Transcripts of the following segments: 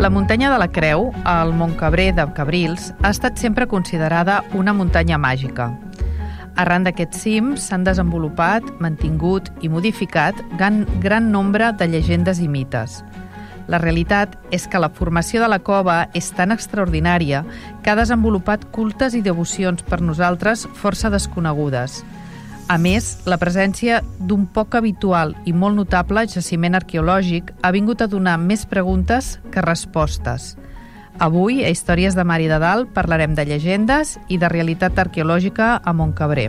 La muntanya de la Creu, al Montcabrer de Cabrils, ha estat sempre considerada una muntanya màgica. Arran d'aquests cims s'han desenvolupat, mantingut i modificat gran, gran nombre de llegendes i mites. La realitat és que la formació de la cova és tan extraordinària que ha desenvolupat cultes i devocions per nosaltres força desconegudes – a més, la presència d'un poc habitual i molt notable jaciment arqueològic ha vingut a donar més preguntes que respostes. Avui, a Històries de Mar i de Dalt, parlarem de llegendes i de realitat arqueològica a Montcabrer.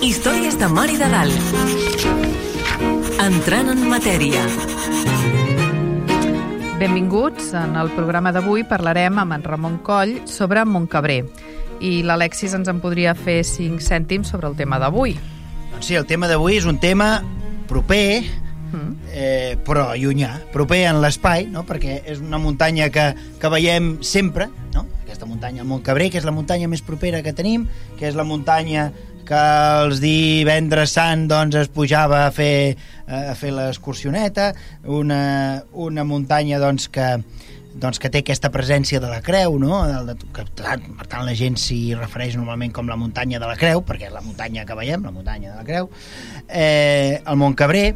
Històries de Mar i de Dalt. Entrant en matèria. Benvinguts. En el programa d'avui parlarem amb en Ramon Coll sobre Montcabrer. I l'Alexis ens en podria fer 5 cèntims sobre el tema d'avui. Doncs sí, el tema d'avui és un tema proper, mm. eh, però llunyà. Proper en l'espai, no? perquè és una muntanya que, que veiem sempre, no? aquesta muntanya, el Montcabrer, que és la muntanya més propera que tenim, que és la muntanya que els divendres sant doncs, es pujava a fer, a fer l'excursioneta, una, una muntanya doncs, que, doncs, que té aquesta presència de la creu, no? De, de, que, per tant, la gent s'hi refereix normalment com la muntanya de la creu, perquè és la muntanya que veiem, la muntanya de la creu, eh, el Montcabrer,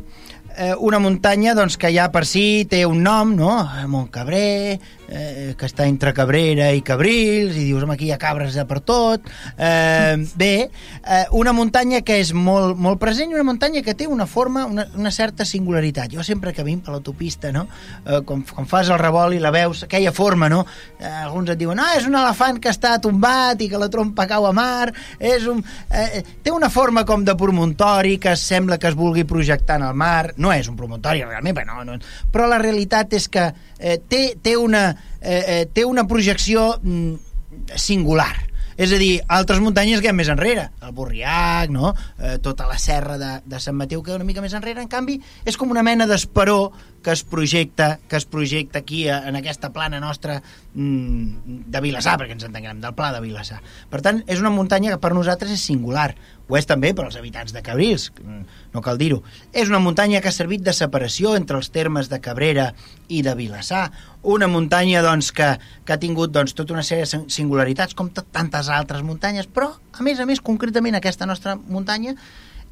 eh, una muntanya doncs, que ja per si té un nom, no? Montcabrer, eh, que està entre Cabrera i Cabrils, i dius, home, aquí hi ha cabres de per tot. Eh, bé, eh, una muntanya que és molt, molt present i una muntanya que té una forma, una, una certa singularitat. Jo sempre que vinc per l'autopista, no? Eh, quan, quan fas el revolt i la veus, aquella forma, no? Eh, alguns et diuen, ah, és un elefant que està tombat i que la trompa cau a mar, és un... Eh, té una forma com de promontori que sembla que es vulgui projectar en el mar, no és un promontori realment, però, no, no, però la realitat és que eh, té, té una eh, eh, té una projecció mm, singular és a dir, altres muntanyes que hi ha més enrere, el Borriac, no? eh, tota la serra de, de Sant Mateu que una mica més enrere, en canvi, és com una mena d'esperó que es projecta que es projecta aquí a, en aquesta plana nostra mm, de Vilassar, perquè ens entenguem, del pla de Vilassar. Per tant, és una muntanya que per nosaltres és singular, ho és també per als habitants de Cabrils, no cal dir-ho. És una muntanya que ha servit de separació entre els termes de Cabrera i de Vilassar, una muntanya doncs, que, que ha tingut doncs, tota una sèrie de singularitats, com tantes altres muntanyes, però, a més a més, concretament aquesta nostra muntanya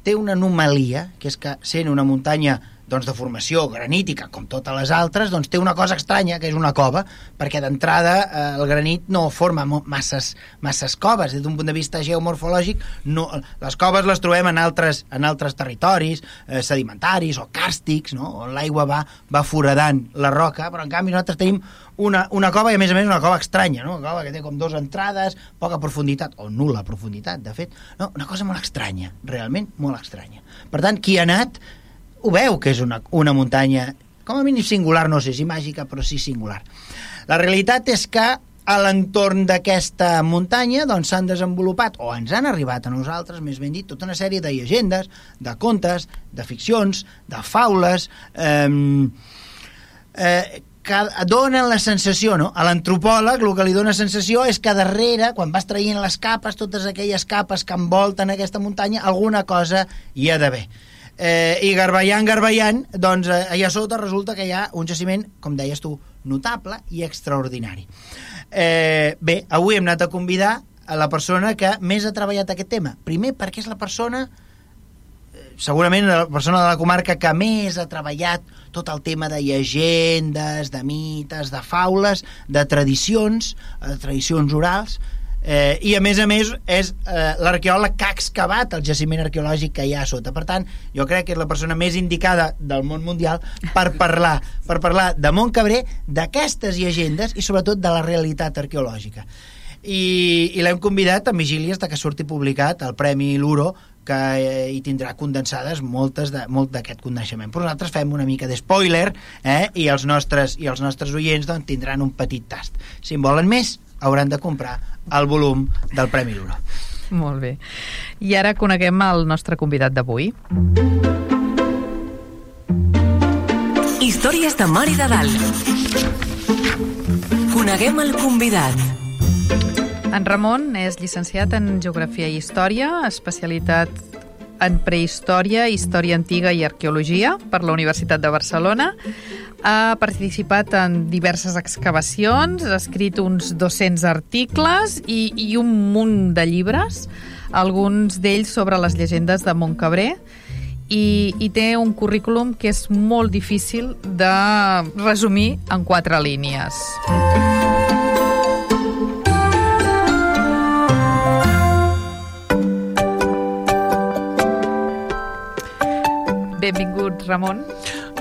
té una anomalia, que és que sent una muntanya doncs, de formació granítica, com totes les altres, doncs té una cosa estranya, que és una cova, perquè d'entrada eh, el granit no forma masses, masses coves, des d'un punt de vista geomorfològic, no, les coves les trobem en altres, en altres territoris eh, sedimentaris o càrstics, no? on l'aigua va, va foradant la roca, però en canvi nosaltres tenim una, una cova i a més a més una cova estranya, no? una cova que té com dues entrades, poca profunditat, o nula profunditat, de fet, no? una cosa molt estranya, realment molt estranya. Per tant, qui ha anat ho veu que és una, una muntanya, com a mínim singular, no sé si màgica, però sí singular. La realitat és que a l'entorn d'aquesta muntanya doncs s'han desenvolupat, o ens han arribat a nosaltres, més ben dit, tota una sèrie de llegendes, de contes, de ficcions, de faules, eh, eh, que donen la sensació, no? A l'antropòleg el que li dona sensació és que darrere, quan vas traient les capes, totes aquelles capes que envolten aquesta muntanya, alguna cosa hi ha d'haver eh, i garballant, garballant, doncs eh, allà sota resulta que hi ha un jaciment, com deies tu, notable i extraordinari. Eh, bé, avui hem anat a convidar a la persona que més ha treballat aquest tema. Primer, perquè és la persona eh, segurament la persona de la comarca que més ha treballat tot el tema de llegendes, de mites, de faules, de tradicions, de tradicions orals, Eh, I a més a més és eh, l'arqueòleg que ha excavat el jaciment arqueològic que hi ha a sota. Per tant, jo crec que és la persona més indicada del món mundial per parlar, per parlar de Montcabrer, d'aquestes llegendes i sobretot de la realitat arqueològica i, i l'hem convidat a vigílies de que surti publicat el Premi Luro que eh, hi tindrà condensades moltes de, molt d'aquest coneixement. Però nosaltres fem una mica de spoiler eh? i, els nostres, i els nostres oients doncs, tindran un petit tast. Si en volen més, hauran de comprar el volum del Premi Luro. Molt bé. I ara coneguem el nostre convidat d'avui. Històries de Mar i de Dalt. Coneguem el convidat. En Ramon és llicenciat en Geografia i Història, especialitat en prehistòria, història antiga i arqueologia per la Universitat de Barcelona. Ha participat en diverses excavacions, ha escrit uns 200 articles i, i un munt de llibres, alguns d'ells sobre les llegendes de Montcabré, i, i té un currículum que és molt difícil de resumir en quatre línies. Benvingut, Ramon.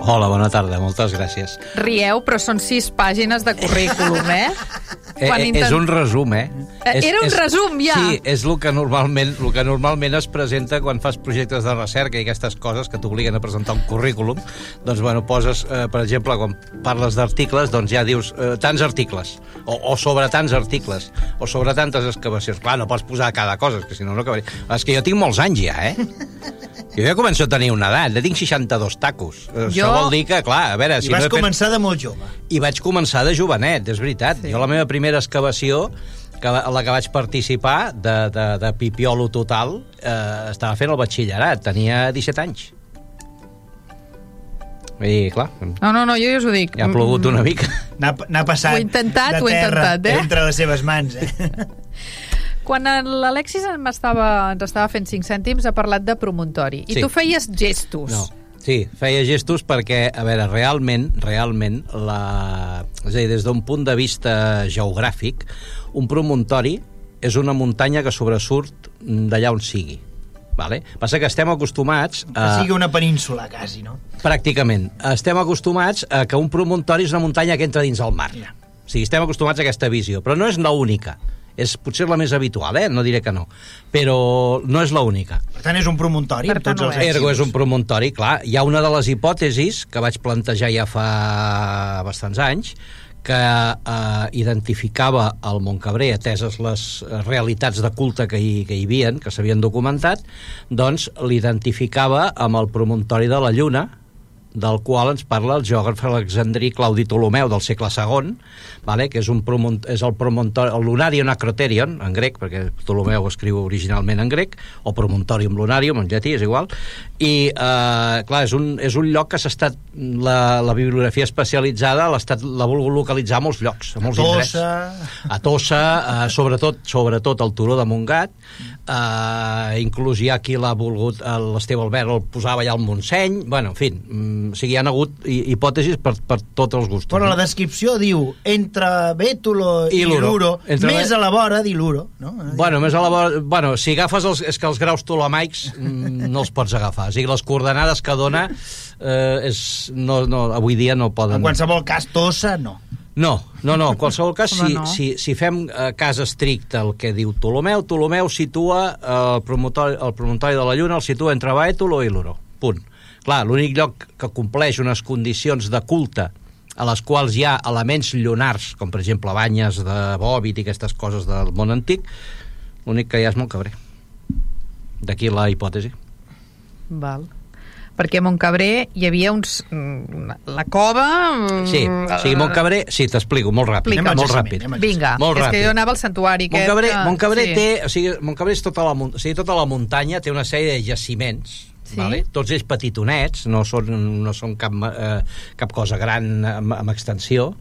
Hola, bona tarda, moltes gràcies. Rieu, però són sis pàgines de currículum, eh? Eh, Quan eh, intent- És un resum, eh? Eh, És- era un és- resum, ja. Sí, és el que, normalment, el que normalment es presenta quan fas projectes de recerca i aquestes coses que t'obliguen a presentar un currículum. Doncs, bueno, poses, eh, per exemple, quan parles d'articles, doncs ja dius eh, tants articles, o, o sobre tants articles, o sobre tantes excavacions. Clar, no pots posar cada cosa, que si no, no acabaria. És que jo tinc molts anys ja, eh? Jo ja començo a tenir una edat, ja tinc 62 tacos. Eh, Això Jo- vol dir que, clar, a veure... I si vas no he fet... començar de molt jove. I vaig començar de jovenet, és veritat. Sí. Jo la meva primera excavació, que la, la que vaig participar, de, de, de pipiolo total, eh, estava fent el batxillerat, tenia 17 anys. I, clar, No, no, no, jo ja us ho dic. ja ha plogut una mica. N'ha n'ha passat Ho he intentat, de ho he terra intentat, eh? entre les seves mans. Eh? Quan l'Alexis m'estava- ens estava fent 5 cèntims ha parlat de promontori. I Sí. tu feies gestos. No. Sí, feia gestos perquè, a veure, realment, realment, la... és a dir, des d'un punt de vista geogràfic, un promontori és una muntanya que sobresurt d'allà on sigui. Vale? Passa que estem acostumats Que a... sigui una península, quasi, no? Pràcticament. Estem acostumats a que un promontori és una muntanya que entra dins el mar. Ja. O sigui, estem acostumats a aquesta visió, però no és l'única. És potser la més habitual, eh? No diré que no. Però no és l'única. Per tant, és un promontori Per tots els. Ergo és un promontori, clar. Hi ha una de les hipòtesis que vaig plantejar ja fa bastants anys, que eh, identificava el Montcabré, ateses les realitats de culte que hi, que hi havia, que s'havien documentat, doncs l'identificava amb el promontori de la Lluna, del qual ens parla el geògraf alexandrí Claudi Ptolomeu del segle II, vale? que és, un promont és el promontori, el Lunarium Acroterion, en grec, perquè Ptolomeu ho escriu originalment en grec, o Promontorium Lunarium, en llatí, és igual, i, eh, clar, és un, és un lloc que s'ha estat, la, la bibliografia especialitzada l'ha volgut localitzar a molts llocs, a molts indrets. Tossa... A Tossa, eh, sobretot, sobretot el turó de Montgat, eh, inclús hi ha qui l'ha volgut, eh, l'Esteve Albert el posava allà al Montseny, bueno, en fi, mm, o sigui, hi ha hagut hi- hipòtesis per, per tots els gustos. Però la no? descripció diu entre Bétulo i, I Luro. Entre més la- a la vora d'Iluro, no? Bueno, més a la vora... Bueno, si agafes els... És que els graus ptolemaics mm, no els pots agafar. O sigui, les coordenades que dona eh, és, no, no, avui dia no poden... En qualsevol cas, Tossa, no. No, no, no, en qualsevol cas, si, no. si, si fem eh, cas estricte el que diu Ptolomeu, Ptolomeu situa eh, el promontori, el promontori de la Lluna, el situa entre Baètolo i Luro. Punt. Clar, l'únic lloc que compleix unes condicions de culte a les quals hi ha elements lunars, com per exemple banyes de bòbit i aquestes coses del món antic, l'únic que hi ha és molt cabrer. D'aquí la hipòtesi. Val. Perquè a Montcabré hi havia uns... mm, La cova... mm, Sí, sí, Montcabré, sí, t'explico, molt ràpid. Explica. Anem al Molt ràpid. Vinga, Molt és que ràpid. jo anava al santuari. aquest Montcabré, que- Montcabré sí. té, o sigui, Montcabré és tota la, o sigui, tota la muntanya té una sèrie de jaciments, Sí. vale? tots ells petitonets, no són, no són cap, eh, cap cosa gran amb, amb extensió,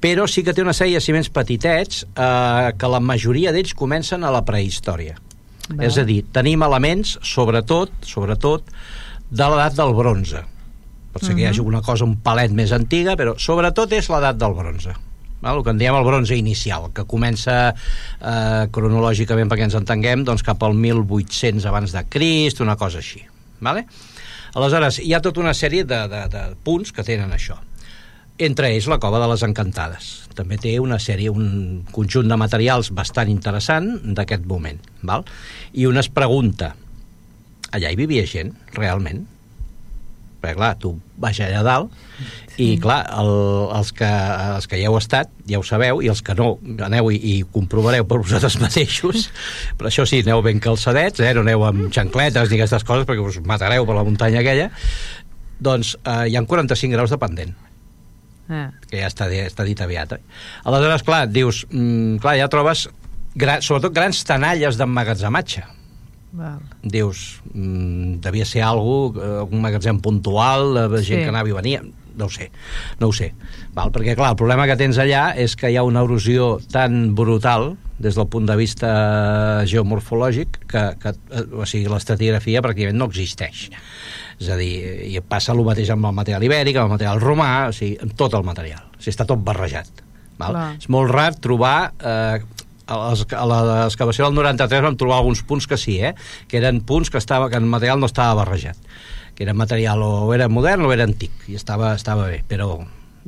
però sí que té una sèrie de jaciments petitets eh, que la majoria d'ells comencen a la prehistòria. Val. És a dir, tenim elements, sobretot, sobretot, de l'edat del bronze. Pot ser que hi hagi una cosa un palet més antiga, però sobretot és l'edat del bronze. Val? El que en diem el bronze inicial, que comença eh, cronològicament, perquè ens entenguem, doncs cap al 1800 abans de Crist, una cosa així. Vale? Aleshores, hi ha tota una sèrie de, de, de punts que tenen això. Entre ells la cova de les Encantades. També té una sèrie, un conjunt de materials bastant interessant d'aquest moment. Val? I un es pregunta, allà hi vivia gent, realment. Perquè, clar, tu baix allà dalt i, clar, el, els, que, els que hi heu estat ja ho sabeu, i els que no, aneu i, i comprovareu per vosaltres mateixos. Per això sí, aneu ben calçadets, eh? no aneu amb xancletes ni aquestes coses, perquè us matareu per la muntanya aquella. Doncs eh, hi ha 45 graus de pendent Eh. que ja està, està dit aviat. Eh? Aleshores, clar, dius, mm, clar, ja trobes gra, sobretot grans tanalles d'emmagatzematge. Val. Dius, mm, devia ser algú, eh, algun magatzem puntual, de gent Sí. que anava i venia, no ho sé, no ho sé. Val? Perquè, clar, el problema que tens allà és que hi ha una erosió tan brutal des del punt de vista geomorfològic que, que eh, o sigui, l'estratigrafia pràcticament no existeix. És a dir, i passa el mateix amb el material ibèric, amb el material romà, o sigui, amb tot el material. O sigui, està tot barrejat. Val? Clar. És molt rar trobar... Eh, a l'excavació del 93 vam trobar alguns punts que sí, eh? que eren punts que, estava, que el material no estava barrejat que era material o era modern o era antic i estava, estava bé, però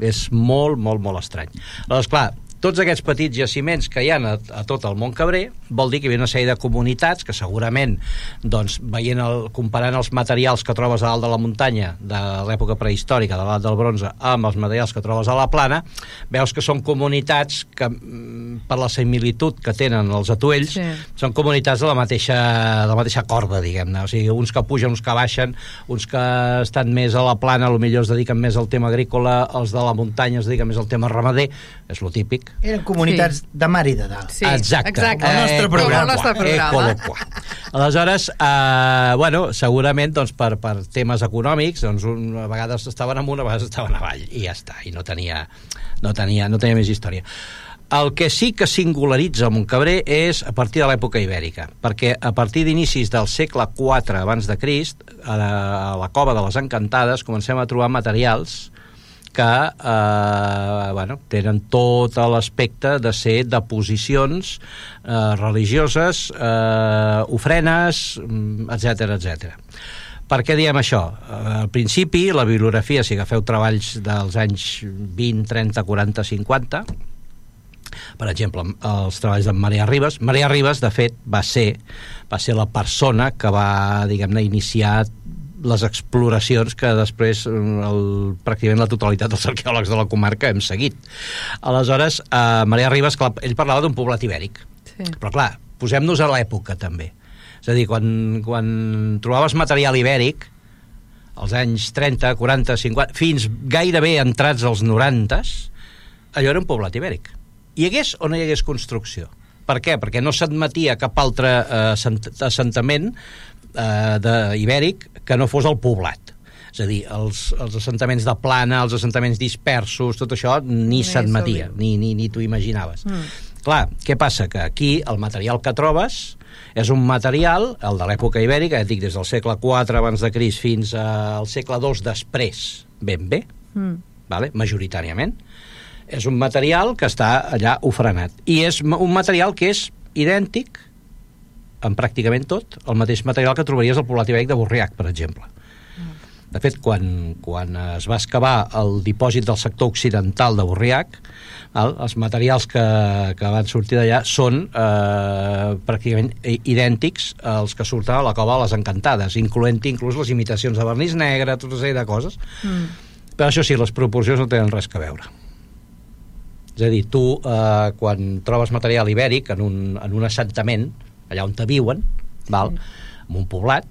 és molt, molt, molt estrany. Aleshores, clar, tots aquests petits jaciments que hi ha a, a tot el Mont Cabré vol dir que hi ha una sèrie de comunitats que segurament, doncs, veient el, comparant els materials que trobes a dalt de la muntanya de l'època prehistòrica, de l'edat del bronze, amb els materials que trobes a la plana, veus que són comunitats que, mm, per la similitud que tenen els atuells, Sí. són comunitats de la mateixa, de la mateixa corda, diguem-ne. O sigui, uns que pugen, uns que baixen, uns que estan més a la plana, potser es dediquen més al tema agrícola, els de la muntanya es dediquen més al tema ramader, és lo típic. Eren comunitats de mar i de dalt. Sí, exacte. exacte. El nostre Eh, programa. El nostre programa. Ecolocua. Aleshores, eh, bueno, segurament doncs, per, per temes econòmics, doncs, un, a vegades estaven amunt, a vegades estaven avall, i ja està, i no tenia, no tenia, no tenia més història. El que sí que singularitza Montcabré és a partir de l'època ibèrica, perquè a partir d'inicis del segle IV abans de Crist, a la, a la cova de les Encantades, comencem a trobar materials que eh, bueno, tenen tot l'aspecte de ser deposicions eh, religioses, eh, ofrenes, etc etc. Per què diem això? Eh, al principi, la bibliografia, si agafeu treballs dels anys 20, 30, 40, 50, per exemple, els treballs de Maria Ribes. Maria Ribes, de fet, va ser, va ser la persona que va, diguem-ne, iniciar les exploracions que després el, pràcticament la totalitat dels arqueòlegs de la comarca hem seguit. Aleshores, eh, Maria Ribes, clar, ell parlava d'un poblat ibèric. Sí. Però clar, posem-nos a l'època també. És a dir, quan, quan trobaves material ibèric, als anys 30, 40, 50, fins gairebé entrats als 90, allò era un poblat ibèric. Hi hagués o no hi hagués construcció? Per què? Perquè no s'admetia cap altre eh, assent- assentament eh, de, ibèric que no fos el poblat. És a dir, els, els assentaments de plana, els assentaments dispersos, tot això ni Ni s'admetia, ni, ni, ni t'ho imaginaves. Mm. Clar, què passa? Que aquí el material que trobes és un material, el de l'època ibèrica, ja dic, des del segle IV abans de Crist fins al segle II després, ben bé, Mm. vale? majoritàriament, és un material que està allà ofrenat. I és un material que és idèntic, en pràcticament tot, el mateix material que trobaries al poblat ibèric de Borriac, per exemple. De fet, quan, quan es va excavar el dipòsit del sector occidental de Borriac, el, els materials que, que van sortir d'allà són eh, pràcticament idèntics als que surten a la cova de les Encantades, incloent inclús les imitacions de vernís negre, tota una sèrie de coses. Mm. Però això sí, les proporcions no tenen res a veure. És a dir, tu, eh, quan trobes material ibèric en un, en un assentament, allà on te viuen, val, en un poblat,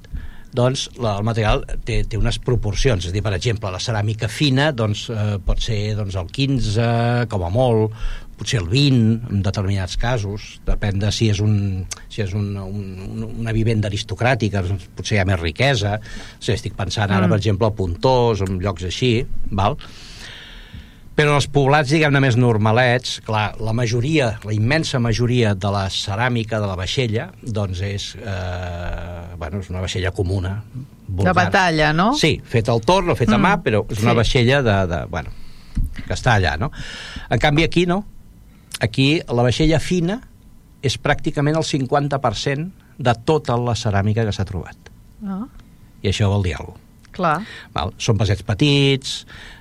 doncs la, el material té, té unes proporcions. És a dir, per exemple, la ceràmica fina doncs, eh, pot ser doncs, el 15, com a molt, potser el 20, en determinats casos. Depèn de si és, un, si és un, un, una vivenda aristocràtica, doncs, potser hi ha més riquesa. O sigui, estic pensant ara, Mm. per exemple, a Puntós, en llocs així, val? Però els poblats, diguem-ne, més normalets, clar, la majoria, la immensa majoria de la ceràmica de la vaixella, doncs és, eh, bueno, és una vaixella comuna. De vulgar. batalla, no? Sí, feta al torn o feta a mà, Mm, però és una sí. vaixella de, de, bueno, que està allà, no? En canvi, aquí no. Aquí la vaixella fina és pràcticament el 50% de tota la ceràmica que s'ha trobat. Ah, I això vol dir alguna cosa. Clar. Val? Són vasets petits,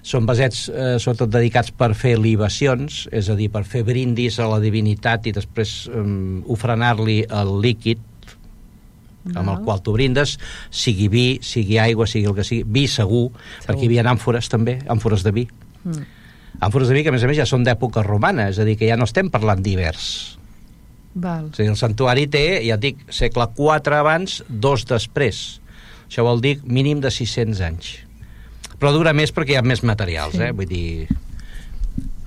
són vasets eh, sobretot dedicats per fer libacions, és a dir, per fer brindis a la divinitat i després eh, ofrenar-li el líquid amb el qual tu brindes, sigui vi, sigui aigua, sigui el que sigui, vi segur, segur. perquè hi havia àmfores també, àmfores de vi. Mm. Àmfores de vi que a més a més ja són d'època romana, és a dir, que ja no estem parlant d'hivers. Val. A dir, el santuari té, ja et dic, segle IV abans, dos després. Això vol dir mínim de 600 anys. Però dura més perquè hi ha més materials, sí. eh? Vull dir,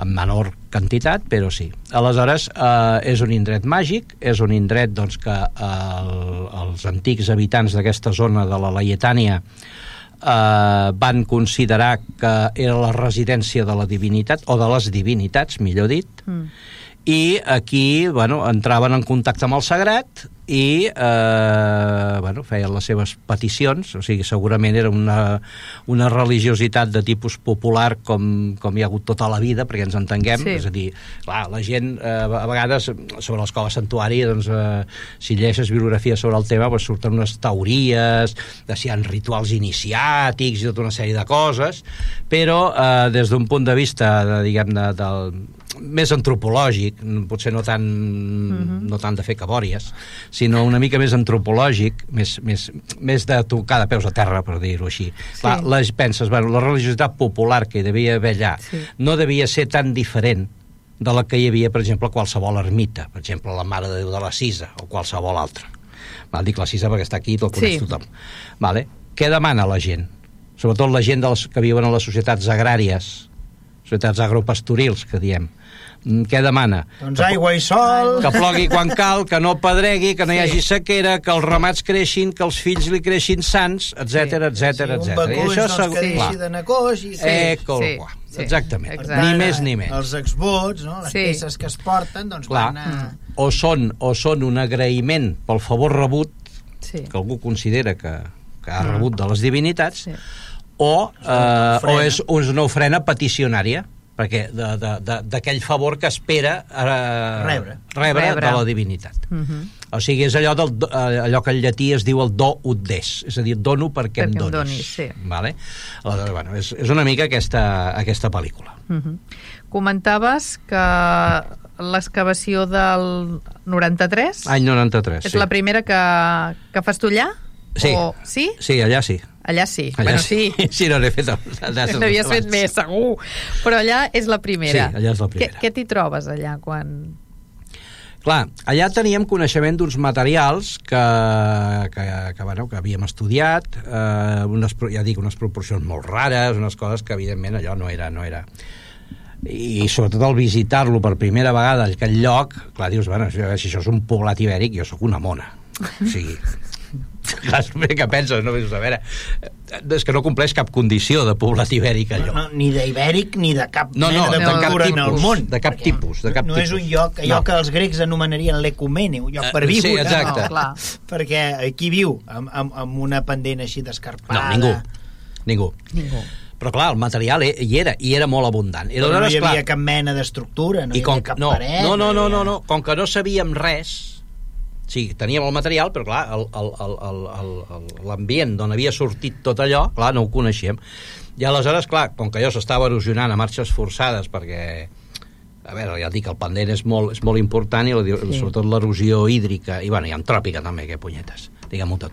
en menor quantitat, però sí. Aleshores, eh, és un indret màgic, és un indret doncs, que eh, els antics habitants d'aquesta zona de la Laietània eh, van considerar que era la residència de la divinitat, o de les divinitats, millor dit, mm. i aquí bueno, entraven en contacte amb el sagrat i eh, bueno, feien les seves peticions, o sigui, segurament era una, una religiositat de tipus popular com, com hi ha hagut tota la vida, perquè ens entenguem, sí. és a dir, clar, la gent eh, a vegades sobre l'escola santuari, doncs, eh, si llegeixes bibliografia sobre el tema, doncs surten unes teories de si hi ha rituals iniciàtics i tota una sèrie de coses, però eh, des d'un punt de vista, de, diguem, de, del, més antropològic, potser no tant, mm -hmm. no tant de fer cabòries, sinó una mica més antropològic, més, més, més de tocar de peus a terra, per dir-ho així. Sí. Clar, les penses, bueno, la religiositat popular que hi devia haver allà sí. no devia ser tan diferent de la que hi havia, per exemple, a qualsevol ermita, per exemple, la Mare de Déu de la Sisa, o qualsevol altra. Val, dic la Sisa perquè està aquí i tot coneix sí. tothom. Vale? Què demana la gent? Sobretot la gent dels que viuen a les societats agràries, societats agropastorils, que diem què demana? Doncs que, aigua i sol... Que plogui quan cal, que no pedregui, que no sí. hi hagi sequera, que els ramats creixin, que els fills li creixin sants, etc etc sí, etc. Un becuix, això doncs, que deixi d'anar coix... I... Sí, eh, sí, sí, exactament. Exacte. Ni més ni menys. Els exvots, no? les sí. peces que es porten, doncs Clar. van a... O són, o són un agraïment pel favor rebut, sí. que algú considera que, que ha rebut de les divinitats, sí. o, eh, o és una ofrena peticionària perquè d'aquell favor que espera eh, rebre. rebre, rebre de la divinitat. Uh mhm. -huh. O sigui, és allò, del, eh, allò que en llatí es diu el do ut des, és a dir, dono perquè, perquè em donis. Em donis sí. vale? Aleshores, bueno, és, és una mica aquesta, aquesta pel·lícula. Uh mhm. -huh. Comentaves que l'excavació del 93... Any 93, És sí. la primera que, que fas tu allà? Sí. O... Sí? Sí, allà sí. Allà sí. Allà bueno, sí. sí. Sí, no n'he fet... N'havies fet més, segur. Però allà és la primera. Sí, allà és la primera. Què, què t'hi trobes allà quan... Clar, allà teníem coneixement d'uns materials que, que, que, bueno, que havíem estudiat, eh, unes, ja dic, unes proporcions molt rares, unes coses que evidentment allò no era... No era i sobretot al visitar-lo per primera vegada aquell lloc, clar, dius, bueno, si això és un poblat ibèric, jo sóc una mona. O sigui, Clar, que penses, no? A veure, és que no compleix cap condició de poblat ibèric, allò. No, no, ni d'ibèric ni de cap no, no, mena de, de cultura en el món. De cap tipus. De cap no, no és un lloc, allò no. que els grecs anomenarien l'ecumene, un lloc per viure. Sí, exacte. No, clar. Perquè aquí viu, amb, amb, amb una pendent així d'escarpada. No, ningú. Ningú. Ningú però clar, el material hi era, i era molt abundant. I però no hi havia clar, cap mena d'estructura, no hi havia cap no, paret... No, no, no, no, no, com que no sabíem res, Sí, teníem el material, però clar, l'ambient d'on havia sortit tot allò, clar, no ho coneixíem. I aleshores, clar, com que allò s'estava erosionant a marxes forçades, perquè a veure, ja dic, el pendent és molt, és molt important i la, sí. sobretot l'erosió hídrica i, bueno, i antròpica també, que punyetes diguem-ho tot.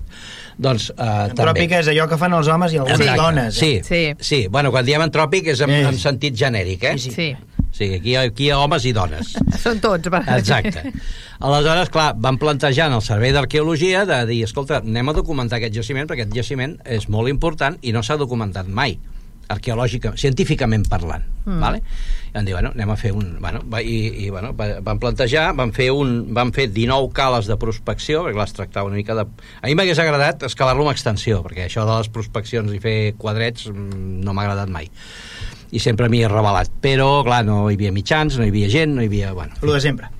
Doncs, uh, antròpica també. és allò que fan els homes i algunes Exacte. dones. Eh? Sí, sí. sí. Bueno, quan diem antròpic és en, sí. en sentit genèric, eh? Sí, sí. Sí, aquí, aquí hi ha homes i dones. Són tots. Va. Exacte. Aleshores, clar, van plantejar en el Servei d'Arqueologia de dir, escolta, anem a documentar aquest jaciment, perquè aquest jaciment és molt important i no s'ha documentat mai arqueològica, científicament parlant, mm. vale? I van dir, bueno, anem a fer un... Bueno, i, i bueno, van plantejar, van fer, un, van fer 19 cales de prospecció, perquè les tractava una mica de... A mi m'hagués agradat escalar-lo amb extensió, perquè això de les prospeccions i fer quadrets mm, no m'ha agradat mai i sempre m'hi he revelat. Però, clar, no hi havia mitjans, no hi havia gent, no hi havia... Bueno, Lo de sempre.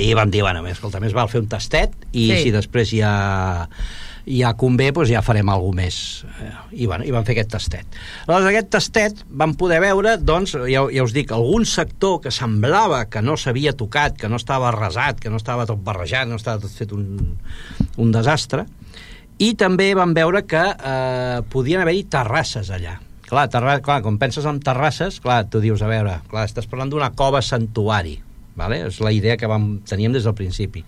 I vam dir, bueno, escolta, més val fer un tastet i sí. si després ja ja convé, doncs ja farem alguna més. Eh, I, bueno, I van fer aquest tastet. Aleshores, aquest tastet vam poder veure, doncs, ja, ja us dic, algun sector que semblava que no s'havia tocat, que no estava arrasat, que no estava tot barrejat, no estava tot fet un, un desastre, i també vam veure que eh, podien haver-hi terrasses allà Clar, terra, clar, quan penses en terrasses, clar, tu dius, a veure, clar, estàs parlant d'una cova santuari, vale? és la idea que vam, teníem des del principi.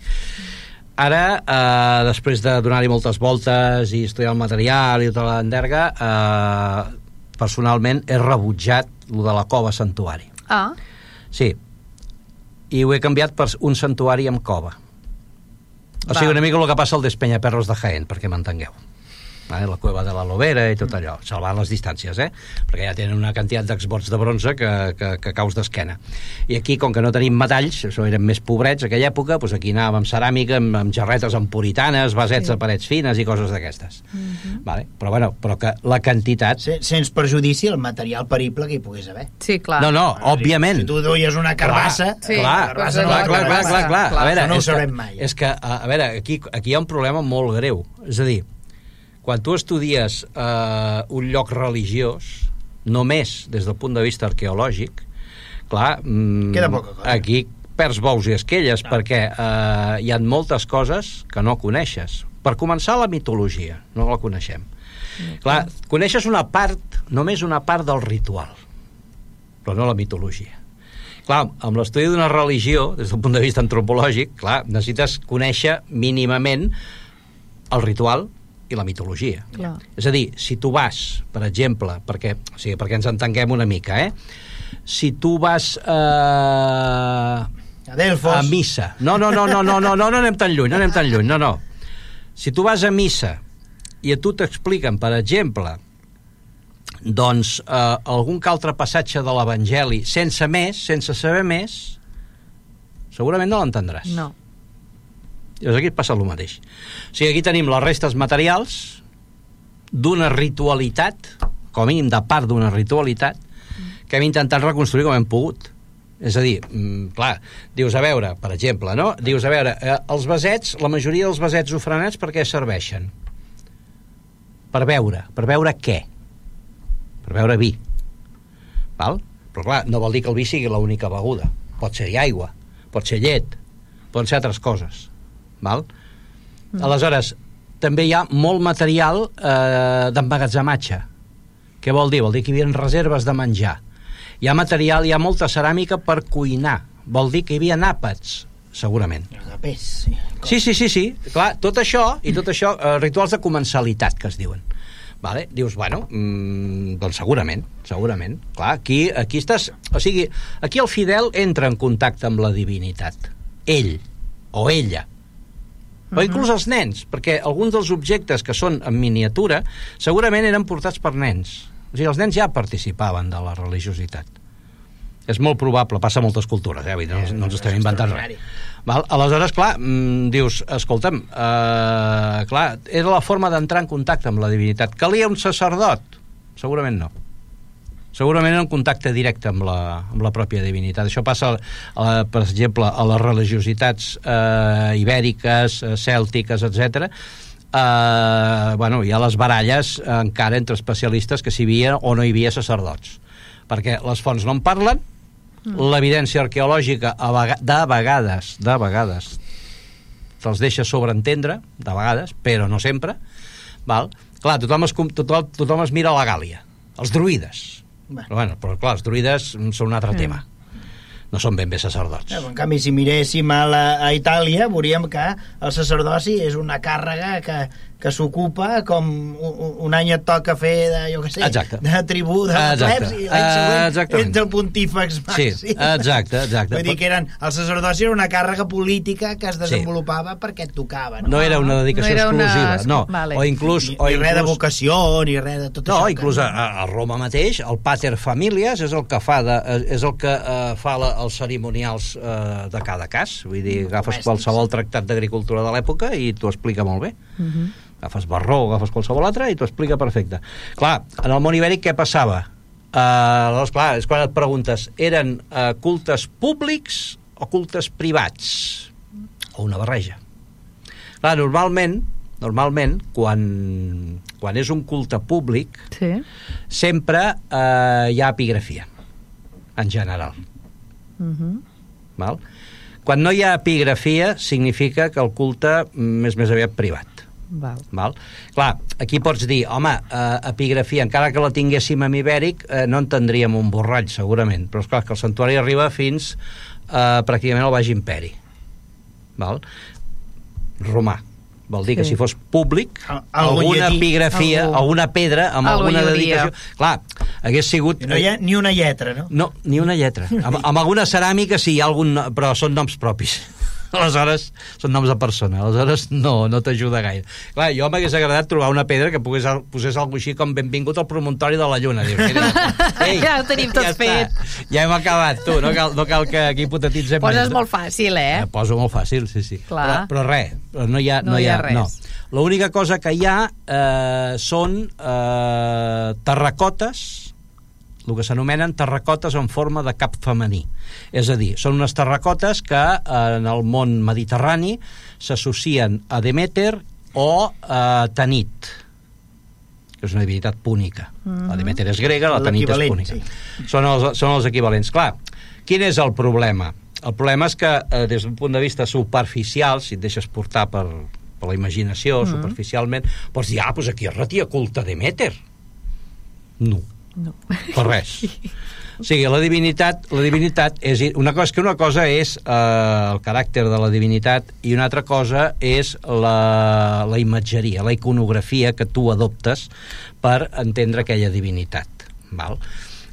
ara, eh, després de donar-hi moltes voltes i estudiar el material i tota l'enderga, eh, personalment he rebutjat lo de la cova santuari. Ah, Sí. I ho he canviat per un santuari amb cova. O sigui, Va. una mica el que passa al Despenyaperros de Jaén, perquè m'entengueu. Vale? La cueva de la Lovera i tot allò, salvant les distàncies, eh? perquè ja tenen una quantitat d'exvots de bronze que, que, que caus d'esquena. I aquí, com que no tenim metalls, això eren més pobrets a aquella època, doncs aquí anàvem amb ceràmica, amb, amb jarretes amb puritanes, vasets sí. de parets fines i coses d'aquestes. vale? Però, bueno, però que la quantitat... Se- Sens perjudici el material perible que hi pogués haver. sí, clar. No, no, Bueno, òbviament. Si tu duies una carbassa... Sí, clar, clar, carbassa no clar, la clar, clar, clar, clar. Clar, A veure, no ho és que, sabrem mai. És que, a, a veure, aquí, aquí hi ha un problema molt greu. És a dir, quan tu estudies eh, un lloc religiós, només des del punt de vista arqueològic, clar, mm, Queda poca cosa. aquí perds bous i esquelles, perquè eh, hi ha moltes coses que no coneixes. Per començar, la mitologia, no la coneixem. Clar, coneixes una part, només una part del ritual, però no la mitologia. Clar, amb l'estudi d'una religió, des del punt de vista antropològic, clar, necessites conèixer mínimament el ritual i la mitologia. Clar. És a dir, si tu vas, per exemple, perquè, o sigui, perquè ens entenguem una mica, eh? Si tu vas eh, A Delfos. a missa... No, no, no, no, no, no, no, no anem tan lluny, no anem tan lluny, no, no. Si tu vas a missa i a tu t'expliquen, per exemple, doncs eh, algun que altre passatge de l'Evangeli sense més, sense saber més, segurament no l'entendràs. No. Llavors aquí passa el mateix. O sigui, aquí tenim les restes materials d'una ritualitat, com a mínim de part d'una ritualitat, que hem intentat reconstruir com hem pogut. És a dir, mm, clar, dius, a veure, per exemple, no? Dius, a veure, eh, els vasets, la majoria dels vasets ofrenats per què serveixen? Per beure. Per beure què? Per beure vi. Val? Però clar, no vol dir que el vi sigui l'única beguda. Pot ser aigua, pot ser llet, poden ser altres coses. Val? Mm. Aleshores, també hi ha molt material eh, d'emmagatzematge. Què vol dir? Vol dir que hi havia reserves de menjar. Hi ha material, hi ha molta ceràmica per cuinar. Vol dir que hi havia àpats, segurament. Pes, sí. Sí, sí, sí, sí. Clar, tot això, i tot això, eh, rituals de comensalitat, que es diuen. Vale? Dius, bueno, mm, doncs segurament, segurament. Clar, aquí, aquí estàs... O sigui, aquí el fidel entra en contacte amb la divinitat. Ell o ella. O inclús els nens, perquè alguns dels objectes que són en miniatura segurament eren portats per nens. O sigui, els nens ja participaven de la religiositat. És molt probable, passa a moltes cultures, eh? Vull dir, no, no ens estem inventant res. Val? Aleshores, clar, mm, dius, escolta'm, eh, clar, era la forma d'entrar en contacte amb la divinitat. Calia un sacerdot? Segurament no. Segurament un contacte directe amb la, amb la pròpia divinitat. Això passa, a la, per exemple, a les religiositats eh, ibèriques, eh, cèltiques, etc. Eh, bueno, hi ha les baralles eh, encara entre especialistes que si hi havia o no hi havia sacerdots. Perquè les fonts no en parlen, l'evidència arqueològica a vega de vegades, de vegades, te'ls deixa sobreentendre, de vegades, però no sempre, val? Clar, tothom es, tothom, tothom es mira a la Gàlia, els druides. Bueno. Però, bueno, però clar, els druides mm, són un altre tema. No són ben bé sacerdots. En canvi, si miréssim a, la, a Itàlia, veuríem que el sacerdoci és una càrrega que, que s'ocupa com un, any et toca fer de, jo què sé, Exacte. de tribú de Exacte. plebs i l'any següent Exactament. ets el pontífex Sí, màxim. exacte, exacte. Vull dir que eren, el sacerdoci era una càrrega política que es desenvolupava perquè et tocava. No, No era una dedicació No era una- exclusiva, no. Vale. O inclús... ni, o ni res de inclús vocació, ni res de tot No, això. inclús a, a Roma mateix, el pater familias és el que fa, de, és el que eh, fa la, els cerimonials eh, de cada cas. Vull dir, agafes Domèstics. qualsevol tractat d'agricultura de l'època i t'ho explica molt bé. Uh -huh. Agafes Barró, agafes qualsevol altre i t'ho explica perfecte. Clar, en el món ibèric què passava? Uh, aleshores, clar, és quan et preguntes, eren uh, cultes públics o cultes privats? O una barreja? Clar, normalment, normalment, quan, quan és un culte públic, Sí. sempre eh, hi ha epigrafia, en general. Uh -huh. Val? Quan no hi ha epigrafia, significa que el culte és més aviat privat. Val. Val? Clar, aquí pots dir, home, eh, epigrafia, encara que la tinguéssim en ibèric, eh, no entendríem un borrall, segurament, però és clar que el santuari arriba fins eh, pràcticament al Baix Imperi. Val? romà. Vol dir que Sí. si fos públic, Al- algun alguna llatí. epigrafia, Algú- alguna pedra amb algú alguna dedicació... Clar, hagués sigut... I no hi ha ni una lletra, no? No, ni una lletra. Amb, amb alguna ceràmica sí, hi ha algun... Però són noms propis. Aleshores, són noms de persona. Aleshores, no, no t'ajuda gaire. Clar, jo m'hagués agradat trobar una pedra que pogués, posés alguna així com benvingut al promontori de la Lluna. Dius, mira, ei, Ja ho tenim tot ja està. fet. Ja hem acabat, tu. No cal, no cal que aquí hipotetitzem Poses més. molt fàcil, eh? Eh, poso molt fàcil, sí, sí. Clar. Però, però res, però no hi ha, No hi ha res. No. L'única cosa que hi ha eh, són eh, terracotes, el que s'anomenen terracotes en forma de cap femení. És a dir, són unes terracotes que en el món mediterrani s'associen a Demeter o a Tanit, que és una divinitat púnica. Mm -hmm. La Demeter és grega, la Tanit és púnica. sí. Són, els, són els equivalents. Clar, quin és el problema? El problema és que, eh, des d'un punt de vista superficial, si et deixes portar per, per la imaginació, mm -hmm. superficialment, pots dir, ah, doncs aquí es retia culte Demeter. No, No. per res. O sigui, la divinitat, la divinitat és una cosa que una cosa és eh, el caràcter de la divinitat i una altra cosa és la, la imatgeria, la iconografia que tu adoptes per entendre aquella divinitat. Val?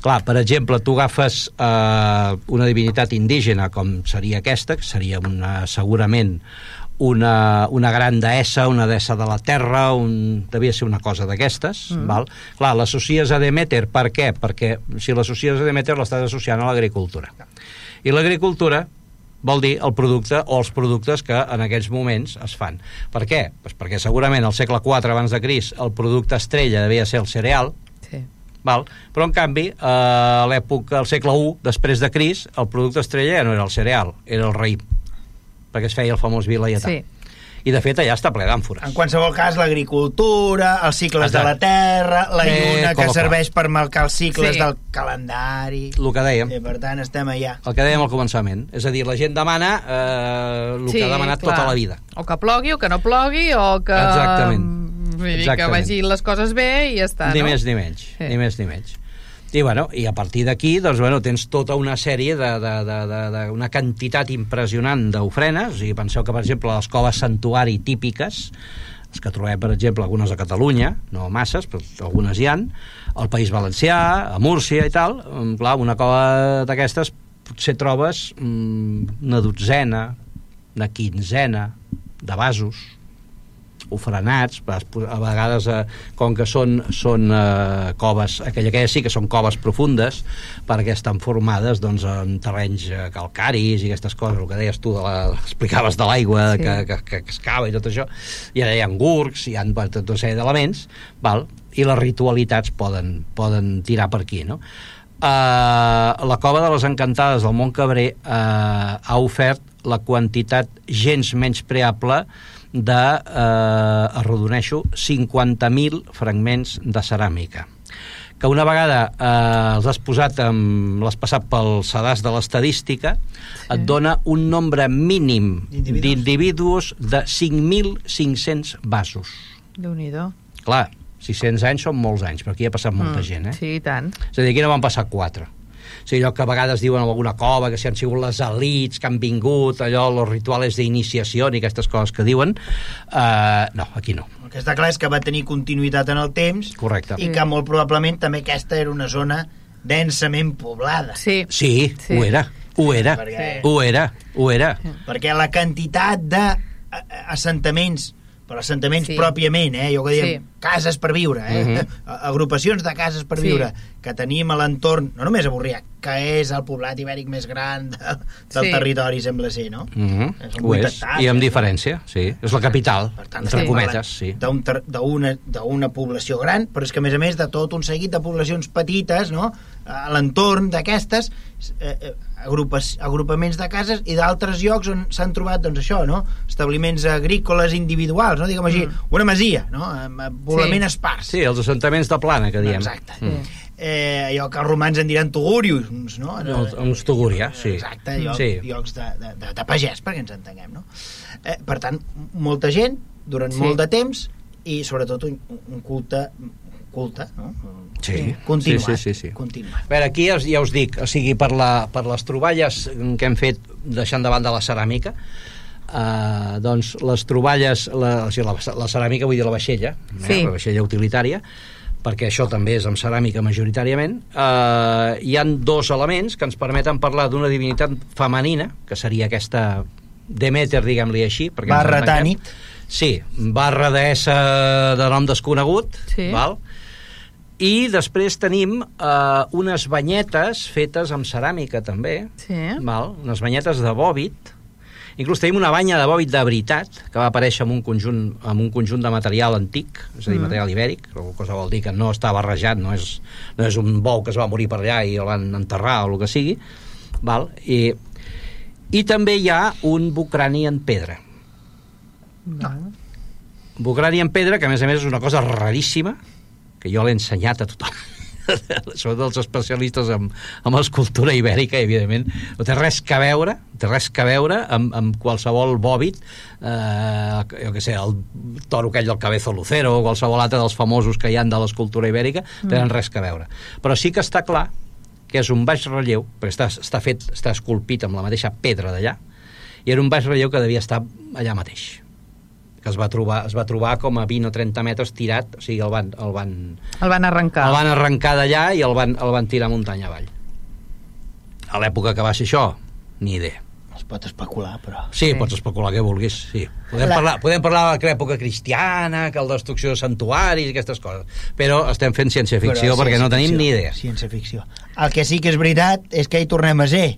Clar, per exemple, tu agafes eh, una divinitat indígena com seria aquesta, que seria una, segurament una, una gran deessa, una deessa de la terra, un, devia ser una cosa d'aquestes, mm. val? Clar, l'associes a Demeter, per què? Perquè si l'associes a Demeter l'estàs associant a l'agricultura. I l'agricultura vol dir el producte o els productes que en aquells moments es fan. Per què? Pues perquè segurament al segle IV abans de Cris el producte estrella devia ser el cereal, Sí. val? però en canvi eh, a l'època, al segle I després de Cris, el producte estrella ja no era el cereal, era el raïm perquè es feia el famós vi laietà. Sí. I de fet allà està ple d'àmfores. En qualsevol cas, l'agricultura, els cicles Exacte. de la terra, la Eh, lluna que serveix per marcar els cicles Sí. del calendari... El que dèiem. I per tant, estem allà. El que dèiem al començament. És a dir, la gent demana eh, el que ha demanat clar. tota la vida. O que plogui o que no plogui o que... Exactament. Vull dir que Exactament. vagin les coses bé i ja està, ni no? més ni menys. Sí. Ni més ni menys. I, bueno, i a partir d'aquí doncs, bueno, tens tota una sèrie de, de, de, de, de una quantitat impressionant d'ofrenes. I penseu que per exemple les coves santuari típiques les que trobem per exemple algunes a Catalunya no masses, però algunes hi han al País Valencià, a Múrcia i tal mm, clar, una cova d'aquestes potser trobes mm, una dotzena una quinzena de vasos ofrenats, a vegades eh, com que són, són eh, coves, aquella que sí que són coves profundes, perquè estan formades doncs, en terrenys eh, calcaris i aquestes coses, el que deies tu, de la, explicaves de l'aigua Sí. que, que, que, que es cava i tot això, i ara hi ha gurgs, hi ha tota una sèrie d'elements, val? i les ritualitats poden, poden tirar per aquí, no? Uh, la Cova de les Encantades del Montcabrer uh, ha ofert la quantitat gens menys preable de, eh, arrodoneixo, 50.000 fragments de ceràmica que una vegada eh, els has posat amb, l'has passat pel sedàs de l'estadística sí. et dona un nombre mínim D'individus. de 5.500 vasos Déu-n'hi-do. clar, 600 anys són molts anys però aquí ha passat molta gent eh? Sí, tant. És a dir, aquí no van passar quatre. O sigui, allò que a vegades diuen en alguna cova, que si han sigut les elites que han vingut, allò, los rituals d'iniciació i aquestes coses que diuen, uh, no, aquí no. El que està clar és que va tenir continuïtat en el temps Correcte. i que molt probablement també aquesta era una zona densament poblada. Sí. Sí, Sí. ho era, ho era, Perquè- ho era, ho era. Perquè la quantitat de a- a- assentaments però assentaments Sí. sí. pròpiament, eh? jo que diem, Sí. cases per viure, eh? Mhm. A- agrupacions de cases per Sí. viure, que tenim a l'entorn, no només a Borrià, que és el poblat ibèric més gran de, del Sí. territori, sembla ser, no? -hmm. És un Ho és, i amb eh? diferència, sí. És la capital, Per tant, entre estem cometes, sí. d'una població gran, però és que a més a més de tot un seguit de poblacions petites, no? a l'entorn d'aquestes, eh, eh, agrupes, agrupaments de cases i d'altres llocs on s'han trobat, doncs això, no? establiments agrícoles individuals, no? diguem així, Mm. una masia, no? poblament Sí. espars. Sí, els assentaments de plana, que diem. Exacte. Mm. Eh, allò que els romans en diran tugurius, no? Els- uns tugúria, sí. Exacte, lloc, Sí. llocs de, de, de, de pagès, perquè ens entenguem, no? Eh, per tant, molta gent, durant Sí. sí. molt de temps, i sobretot un, un culte culte, no? Sí. Continuat. Sí, sí, sí, sí. Continuat. A veure, aquí ja us, ja us dic, o sigui, per, la, per les troballes que hem fet deixant de banda la ceràmica, eh, doncs les troballes, la, o sigui, la, la ceràmica, vull dir la vaixella, Sí. eh, la vaixella utilitària, perquè això també és amb ceràmica majoritàriament, eh, hi han dos elements que ens permeten parlar d'una divinitat femenina, que seria aquesta Demeter, diguem-li així. perquè Barra. Tànit. Sí, barra deessa de nom desconegut, Sí. val? I després tenim eh, unes banyetes fetes amb ceràmica, també, Sí. val? unes banyetes de bòbit, Inclús tenim una banya de bòbit de veritat que va aparèixer amb un conjunt, amb un conjunt de material antic, és a dir, Mm. material ibèric, qual cosa vol dir que no està barrejat, no és, no és un bou que es va morir per allà i el van enterrar o el que sigui. Val? I, I també hi ha un bucrani en pedra. Val. Bucrani en pedra, que a més a més és una cosa raríssima, que jo l'he ensenyat a tothom. Sobretot els especialistes en, en escultura ibèrica, evidentment, no té res que veure, té res que veure amb, amb qualsevol bòbit, eh, jo què sé, el toro aquell del Cabezo Lucero o qualsevol altre dels famosos que hi han de l'escultura ibèrica, tenen res que veure. Però sí que està clar que és un baix relleu, perquè està, està fet, està esculpit amb la mateixa pedra d'allà, i era un baix relleu que devia estar allà mateix que es va trobar, es va trobar com a 20 o 30 metres tirat, o sigui, el van, el van, El van arrencar. el van arrencar d'allà i el van, el van tirar muntanya avall. A l'època que va ser això, ni idea. Es pot especular, però... Sí, Sí. pots especular què vulguis, sí. Podem, La- parlar, podem parlar de l'època cristiana, que la destrucció de santuaris i aquestes coses, però estem fent ciència-ficció Però perquè no tenim ni idea. Ciència-ficció. El que sí que és veritat és que hi tornem a ser.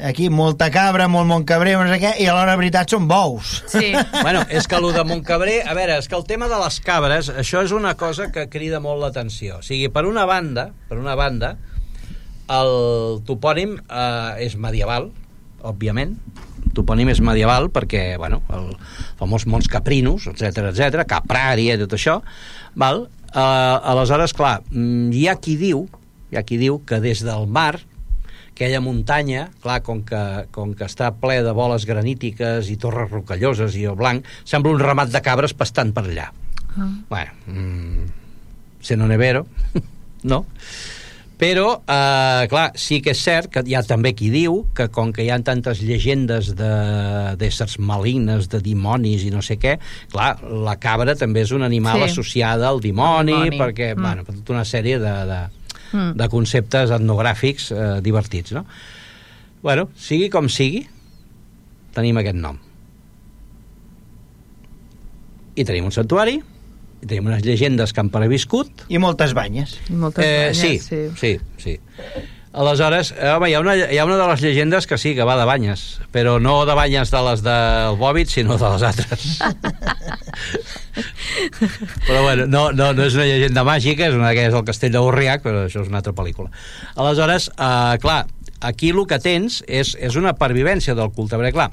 Aquí molta cabra, molt Montcabrer, no sé què, i a l'hora de veritat són bous. Sí. Bueno, és que el de Montcabrer, a veure, és que el tema de les cabres, això és una cosa que crida molt l'atenció. O sigui, per una banda, per una banda, el topònim eh, és medieval, òbviament, el topònim és medieval perquè, bueno, el famós Mons Caprinos, etc etc, Caprària, tot això, val? Eh, aleshores, clar, mm, hi ha qui diu, hi ha qui diu que des del mar aquella muntanya, clar, com que, com que està ple de boles granítiques i torres rocalloses i el blanc, sembla un ramat de cabres pastant per allà. Ah. Bueno, mm, se no nevero, no? Però, eh, clar, sí que és cert que hi ha també qui diu que com que hi ha tantes llegendes de- d'éssers malignes, de dimonis i no sé què, clar, la cabra també és un animal Sí. associada al dimoni, dimoni. perquè, Mm. bueno, per tota una sèrie de, de, Mm. de conceptes etnogràfics eh, divertits, no? Bueno, sigui com sigui, tenim aquest nom. I tenim un santuari, i tenim unes llegendes que han previscut, I moltes banyes. I moltes eh, banyes, sí, sí, sí, sí. Aleshores, eh, home, hi ha, una, hi ha una de les llegendes que sí, que va de banyes, però no de banyes de les del Bòbit, sinó de les altres. però bueno, no, no, no és una llegenda màgica, és una que és el castell d'Urriac, però això és una altra pel·lícula. Aleshores, eh, clar, aquí el que tens és, és una pervivència del culte, perquè clar,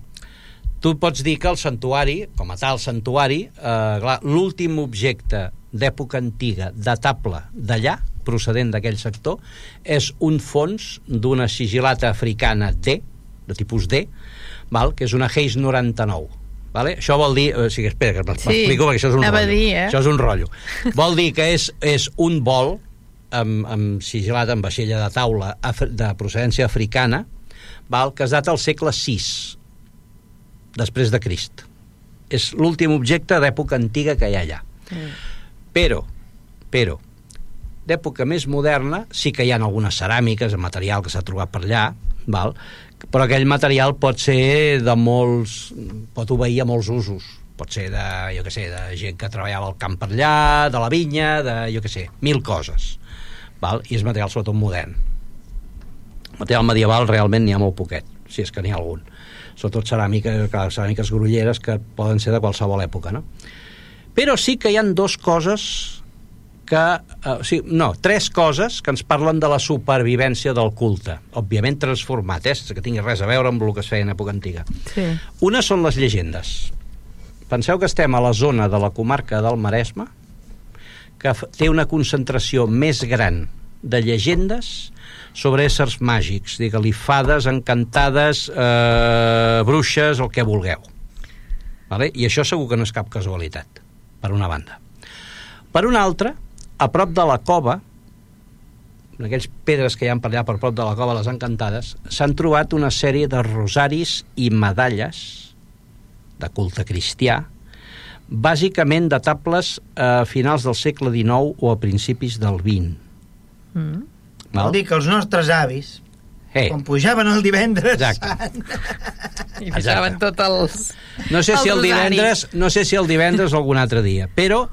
tu pots dir que el santuari, com a tal santuari, eh, clar, l'últim objecte d'època antiga, datable d'allà, procedent d'aquell sector, és un fons d'una sigilata africana D, de tipus D, val? que és una Hayes 99. Vale? Això vol dir... O sigui, espera, que m'explico, perquè això és un rotllo. dir, eh? Això és un rotllo. Vol dir que és, és un bol amb, amb sigilat amb vaixella de taula de procedència africana val? que es data al segle VI després de Crist. És l'últim objecte d'època antiga que hi ha allà. Però, però, d'època més moderna sí que hi ha algunes ceràmiques, material que s'ha trobat per allà, val? però aquell material pot ser de molts... pot obeir a molts usos. Pot ser de, jo què sé, de gent que treballava al camp per allà, de la vinya, de, jo què sé, mil coses. Val? I és material sobretot modern. Material medieval realment n'hi ha molt poquet, si és que n'hi ha algun. Sobretot ceràmica, clar, ceràmiques grolleres que poden ser de qualsevol època, no? Però sí que hi han dos coses que... Eh, o sigui, no, tres coses que ens parlen de la supervivència del culte. Òbviament transformat, eh? sense que tingui res a veure amb el que es feia en època antiga. Sí. Una són les llegendes. Penseu que estem a la zona de la comarca del Maresme, que té una concentració més gran de llegendes sobre éssers màgics, digue-li fades, encantades, eh, bruixes, el que vulgueu. Vale? I això segur que no és cap casualitat, per una banda. Per una altra, a prop de la cova, en aquells pedres que hi ha per allà per prop de la cova, les encantades, s'han trobat una sèrie de rosaris i medalles de culte cristià, bàsicament datables a finals del segle XIX o a principis del XX. Mm. Vol dir que els nostres avis, Eh, quan pujaven el divendres Exacte. I deixaven tot els... no sé si el divendres, no sé si el divendres o algun altre dia, però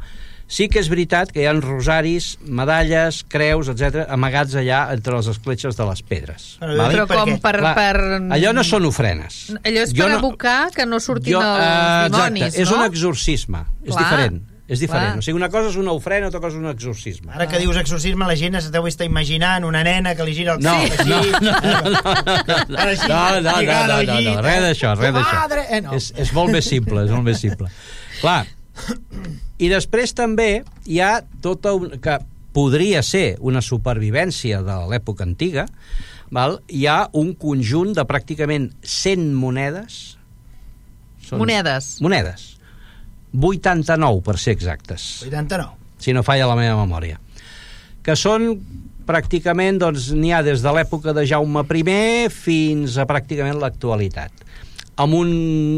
sí que és veritat que hi ha rosaris, medalles, creus, etc amagats allà entre les escletxes de les pedres. Però vale? Però Per com per... Clar, per... allò no són ofrenes. Allò és Jo per no- abocar que no surtin Jo, els eh, dimonis, exacte, és no? un exorcisme, és Clar, diferent. És diferent. clar. O sigui, una cosa és una ofrena, altra cosa és un exorcisme. Ara que dius exorcisme, la gent es deu estar imaginant una nena que li gira el No, cap així. no, no, no, no, així, no, no, no, no, no, no, res d'això, res d'això. Eh, no. És, és molt més simple, és molt més simple. Clar, i després també hi ha tota un, que podria ser una supervivència de l'època antiga, val? hi ha un conjunt de pràcticament 100 monedes. Monedes. Monedes. 89, per ser exactes 89. si no falla la meva memòria, que són pràcticament, doncs, n'hi ha des de l'època de Jaume I fins a pràcticament l'actualitat amb, un,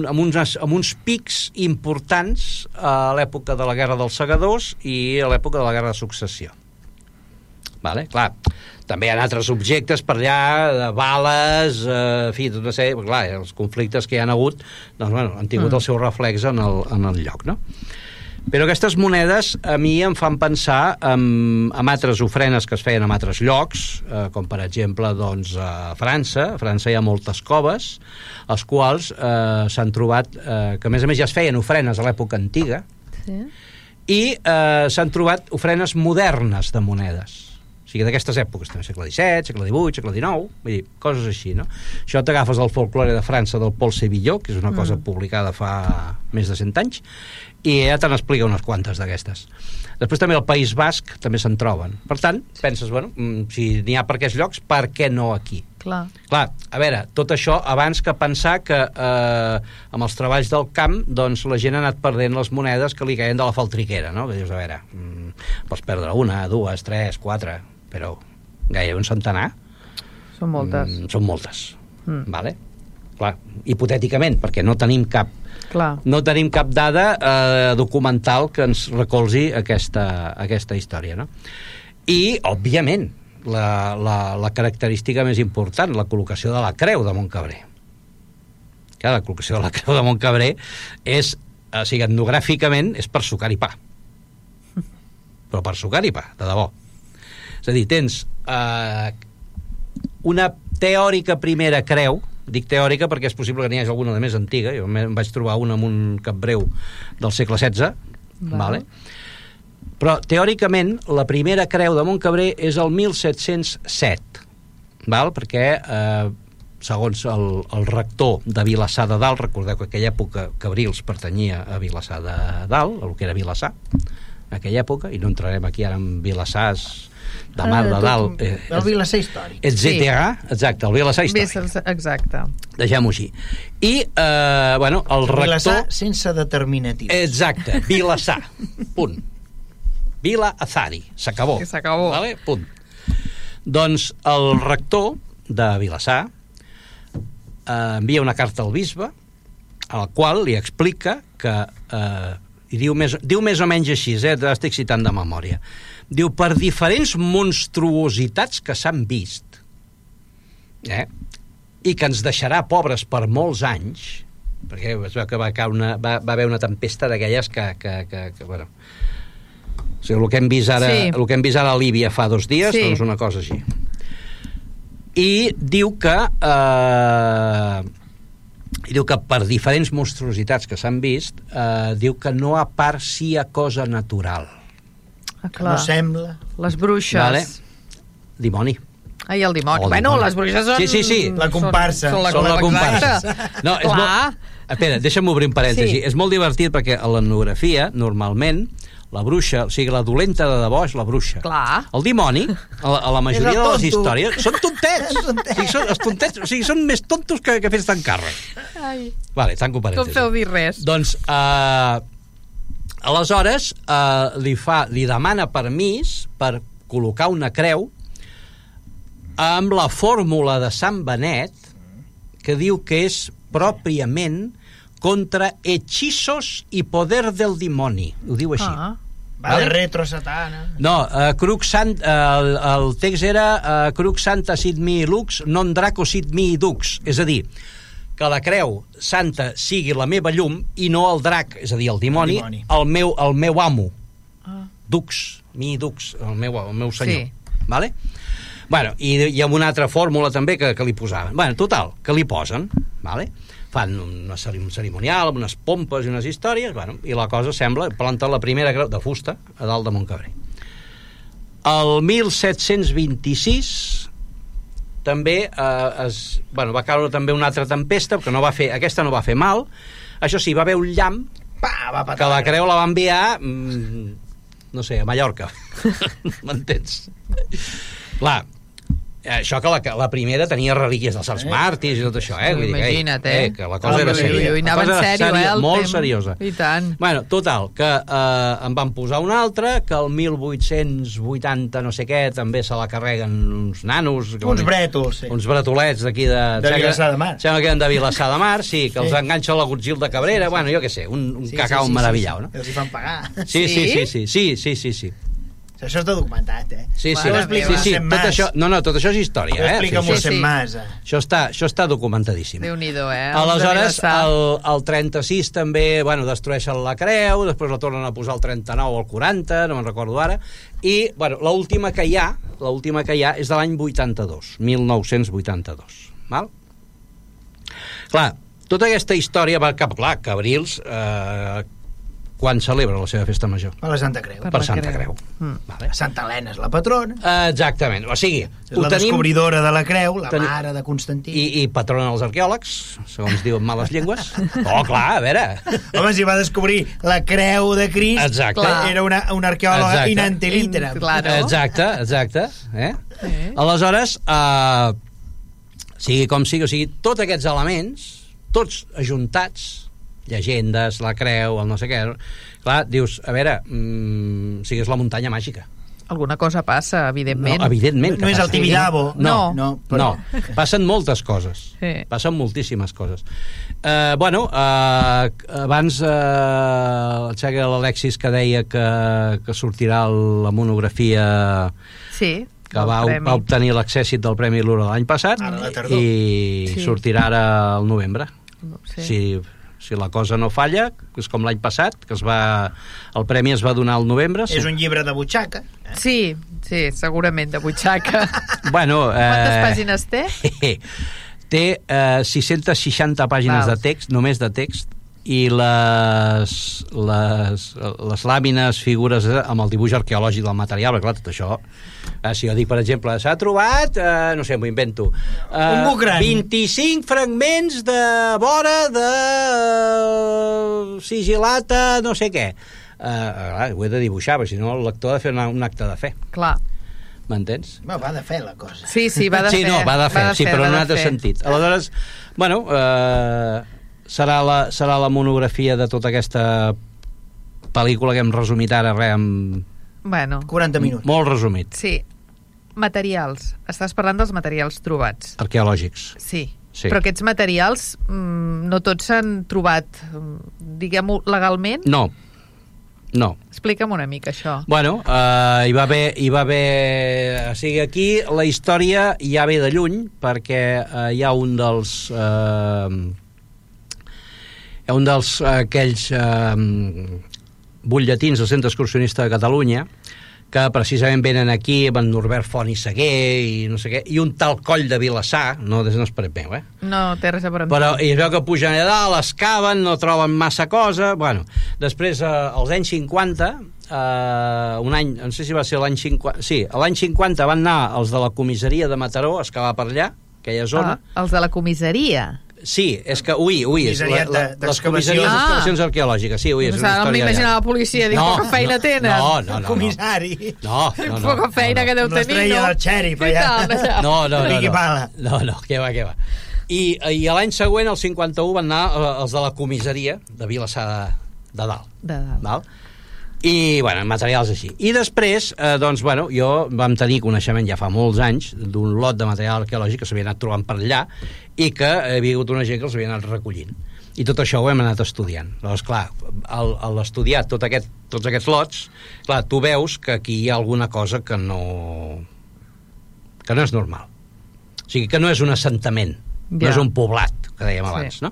amb, uns, amb uns pics importants a l'època de la Guerra dels Segadors i a l'època de la Guerra de Successió. Vale? Clar, també hi ha altres objectes per allà, de bales, eh, en fi, tot sèrie, perquè, clar, els conflictes que hi han hagut doncs, bueno, han tingut el seu reflex en el, en el lloc, no? Però aquestes monedes a mi em fan pensar en, en altres ofrenes que es feien en altres llocs, eh, com per exemple doncs, a França. A França hi ha moltes coves, els quals eh, s'han trobat, eh, que a més a més ja es feien ofrenes a l'època antiga, Sí. i eh, s'han trobat ofrenes modernes de monedes o sigui, d'aquestes èpoques, també segle XVII, segle XVIII, segle XIX, vull dir, coses així, no? Això t'agafes el folklore de França del Paul Sevilló, que és una cosa publicada fa més de 100 anys, i ja te n'explica unes quantes d'aquestes. Després també al País Basc també se'n troben. Per tant, penses, bueno, mm, si n'hi ha per aquests llocs, per què no aquí? Clar. Clar, a veure, tot això abans que pensar que eh, amb els treballs del camp doncs la gent ha anat perdent les monedes que li caien de la faltriquera, no? Que dius, a veure, mm, pots perdre una, dues, tres, quatre, però gairebé un centenar Són moltes. mm, són moltes, Mm. vale? Clar, hipotèticament, perquè no tenim cap Clar. no tenim cap dada eh, documental que ens recolzi aquesta, aquesta història, no? I, òbviament, la, la, la característica més important, la col·locació de la creu de Montcabrer. Clar, la col·locació de la creu de Montcabrer és, o sigui, etnogràficament, és per sucar i pa. Però per sucar i pa, de debò. És a dir, tens eh, una teòrica primera creu, dic teòrica perquè és possible que n'hi hagi alguna de més antiga, jo em vaig trobar una amb un capbreu del segle XVI, Val. vale? però teòricament la primera creu de Montcabrer és el 1707, val? perquè eh, segons el, el rector de Vilassar de Dalt, recordeu que aquella època Cabrils pertanyia a Vilassar de Dalt, el que era Vilassar, aquella època, i no entrarem aquí ara en Vilassars de Mar de Dalt, eh, El Vilasser històric. etc. Exacte, el Vilassar històric. exacte. Deixem-ho així. I, eh, bueno, el Vilassar rector... sense determinatius. Exacte, Vilassar. Punt. Vila Azari. S'acabó. Que s'acabó. Vale? Punt. Doncs el rector de Vilassar eh, envia una carta al bisbe a la qual li explica que eh, i diu més, diu més o menys així, eh, estic citant de memòria diu per diferents monstruositats que s'han vist eh, i que ens deixarà pobres per molts anys perquè es veu que va, caure una, va, va haver una tempesta d'aquelles que, que, que, que bueno, o sigui, el que hem vist ara, Sí. el que hem vist ara a Líbia fa dos dies, Sí. doncs una cosa així. I diu que eh, i diu que per diferents monstruositats que s'han vist, eh, diu que no a part sí a cosa natural. Ah, Que clar. no sembla. Les bruixes. Vale. Dimoni. Ai, el dimoni. El bueno, dimoni. les bruixes són... Sí, sí, sí. La comparsa. Són, són la, Són la comparsa. Exacte. No, és Clar. molt... Espera, deixa'm obrir un parèntesi. Sí. És molt divertit perquè a l'etnografia, normalment, la bruixa, o sigui, la dolenta de debò és la bruixa. Clar. El dimoni, a la, a la majoria de les històries, són tontets. És tontet. o sigui, són, els tontets, o sigui, són més tontos que, que fets d'encàrrec. Ai, Vale, tanco no em parèntesi. feu dir res. Doncs, eh, aleshores, eh, li, fa, li demana permís per col·locar una creu amb la fórmula de Sant Benet que diu que és pròpiament contra hechizos i poder del dimoni. Ho diu així. Ah. Va de retro satana. No, uh, Crux Sant, uh, el, el text era uh, Crux Santa sit mi lux, non draco sit mi dux. És a dir, que la creu santa sigui la meva llum i no el drac, és a dir, el dimoni, El dimoni. el, meu, el meu amo. Ah. Dux, mi dux, el meu, el meu senyor. Sí. Vale? Bueno, i hi ha una altra fórmula també que, que li posaven. Bueno, total, que li posen, vale? Fan una ceri- un cerimonial amb unes pompes i unes històries, bueno, i la cosa sembla, planten la primera creu de fusta a dalt de Montcabrer. El 1726 també eh, es, bueno, va caure també una altra tempesta, que no va fer, aquesta no va fer mal, això sí, va haver un llamp Pa, va patar. que la creu la va enviar mm, no sé, a Mallorca m'entens? clar això que la, que la primera tenia relíquies dels Sants Màrtirs i tot això, eh? Vull dir, ei, imagina't, eh? eh? Que la cosa era seriosa. La anava en sèrio, eh, el Molt tema. seriosa. I tant. Bueno, total, que eh, en van posar una altra, que el 1880 no sé què, també se la carreguen uns nanos... que Uns brètols, sí. Uns bretolets d'aquí de... De Vilassar de Mar. Sembla que eren de Vilassar de Mar, sí, que els Sí. enganxa la Gotzil de Cabrera, bueno, jo què sé, un, un cacau meravillau, no? Els hi fan pagar. Sí, sí, Sí? sí, sí, sí, sí, sí, sí. Això està documentat, eh? Sí, sí, Mare sí, sí, tot això, no, no, tot això és història, eh? Explica sí, sí, sí. sí. mossèn Mas. eh? Això està, això està documentadíssim. Déu-n'hi-do, eh? Els de Aleshores, el, el 36 també, bueno, destrueixen la creu, després la tornen a posar el 39 o el 40, no me'n recordo ara, i, bueno, l'última que hi ha, l'última que hi ha és de l'any 82, 1982, val? Clar, tota aquesta història va cap, clar, Cabrils, eh, quan celebra la seva festa major? Per la Santa Creu. Per Per Santa Creu. Creu. Mm. Vale. Santa Helena és la patrona. Eh, exactament, o sigui, És ho la tenim... descobridora de la creu, la Teni- mare de Constantí. I, i patrona dels arqueòlegs, segons diuen males llengües. Oh, clar, a veure... Home, si va descobrir la creu de Crist, Exacte. Clar. era una, una arqueòloga Exacte. in ante litteram. Claro. Exacte, exacte. Eh? Sí. Aleshores, eh, sigui com sigui, o sigui, tots aquests elements, tots ajuntats, llegendes, la creu, el no sé què, clar, dius, a veure, mm, o sigui, és la muntanya màgica. Alguna cosa passa, evidentment. No, evidentment. No que és el passa. Tibidabo. No, No. no, però- no, passen moltes coses. Sí. Passen moltíssimes coses. Eh, bueno, eh, abans eh, em sembla l'Alexis que deia que, que sortirà la monografia Sí, que va, va obtenir l'accèssit del Premi Lura l'any passat i Sí. sortirà ara al novembre. Sí. Si, la cosa no falla, que és com l'any passat, que es va, el premi es va donar al novembre. És un llibre de butxaca. eh? Sí, sí, segurament, de butxaca. Bueno, Quantes eh, pàgines té? té eh, 660 pàgines Val. de text, només de text, i les, les, les làmines, figures amb el dibuix arqueològic del material, perquè clar, tot això... Eh, si jo dic, per exemple, s'ha trobat, eh, no sé, m'ho invento, eh, Un bucran. 25 fragments de vora de eh, sigilata, no sé què. Eh, clar, ho he de dibuixar, perquè si no el lector ha de fer una, un acte de fe, Clar. m'entens? Bueno, va de fer la cosa. Sí, sí, va de sí, fer. no, va de fer, sí, però va en un de altre fer. sentit. Aleshores, bueno, eh, serà, la, serà la monografia de tota aquesta pel·lícula que hem resumit ara, res, amb... Bueno, 40 minuts. molt resumit, sí. Materials. Estàs parlant dels materials trobats. arqueològics. Sí. Sí. Però aquests materials mm, no tots s'han trobat, mm, diguem-ho, legalment? No, no. Explica'm una mica això. Bueno, eh, hi va haver... Hi va haver o sigui, aquí la història ja ve de lluny, perquè eh, hi ha un dels... Eh, ha un dels eh, aquells eh, butlletins del Centre Excursionista de Catalunya que precisament venen aquí amb en Norbert Font i Seguer i no sé què, i un tal coll de Vilassar, no, des no és per meu, eh? No té res a veure Però i es veu que pugen allà dalt, excaven, no troben massa cosa... Bueno, després, eh, als anys 50, eh, un any, no sé si va ser l'any 50... Sí, l'any 50 van anar els de la comissaria de Mataró a excavar per allà, aquella zona. Ah, els de la comissaria. Sí, és que, ui, ui, és la, la, les comissaries Ah. d'excavacions arqueològiques, sí, ui, és No una història... llarga. la policia, dic, poca feina tenen. No, no, no. no. Comissari. No, no, no. Poca feina que deu tenir, l'estrella no? del xèrif, allà. No, no, no. No, pala. no, no què va, què va. I, i l'any següent, el 51, van anar eh, els de la comissaria de Vilassar de, de Dalt. De dalt. Val? I, bueno, materials així. I després, eh, doncs, bueno, jo vam tenir coneixement ja fa molts anys d'un lot de material arqueològic que s'havia anat trobant per allà i que hi havia hagut una gent que els havia anat recollint. I tot això ho hem anat estudiant. Llavors, clar, a l'estudiar tot aquest, tots aquests lots, clar, tu veus que aquí hi ha alguna cosa que no... que no és normal. O sigui, que no és un assentament, ja. no és un poblat, que dèiem Sí. abans, no?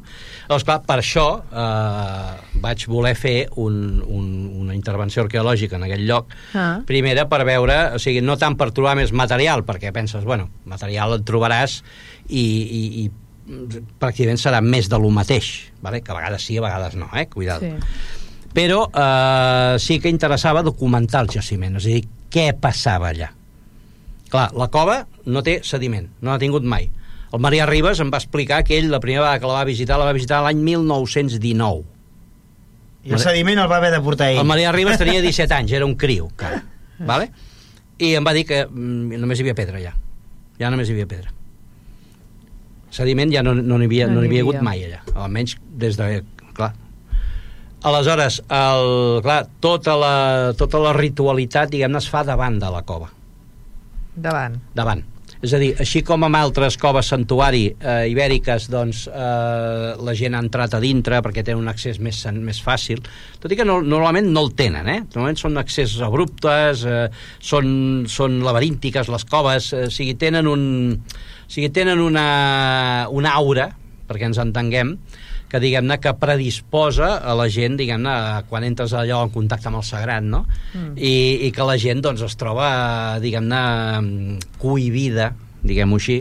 Llavors, clar, per això eh, vaig voler fer un, un, una intervenció arqueològica en aquell lloc, Ah. primera per veure, o sigui, no tant per trobar més material, perquè penses, bueno, material et trobaràs i, i, i pràcticament serà més de lo mateix, vale? que a vegades sí, a vegades no, eh? Cuidado. Sí. Però eh, sí que interessava documentar el jaciment, és a dir, què passava allà. Clar, la cova no té sediment, no l'ha tingut mai. El Marià Ribas em va explicar que ell la primera vegada que la va visitar la va visitar l'any 1919. I el sediment el va haver de portar ell. El Marià Ribas tenia 17 anys, era un criu, encara. Vale? I em va dir que mm, només hi havia pedra allà. Ja només hi havia pedra. Sediment ja no no n'hi havia, No no n'hi havia hagut mai allà, almenys des de... Clar. Aleshores, el, clar, tota la, tota la ritualitat, diguem-ne, es fa davant de la cova Davant. davant. És a dir, així com amb altres coves santuari eh, ibèriques, doncs eh, la gent ha entrat a dintre perquè tenen un accés més, més fàcil, tot i que no, normalment no el tenen, eh? Normalment són accessos abruptes, eh, són, són laberíntiques les coves, eh, o sigui, tenen un... O sigui, tenen una, una aura, perquè ens entenguem, que diguem-ne que predisposa a la gent, diguem-ne, a quan entres allò en contacte amb el sagrat, no? Mm. I, I que la gent, doncs, es troba, diguem-ne, cohibida, diguem-ho així,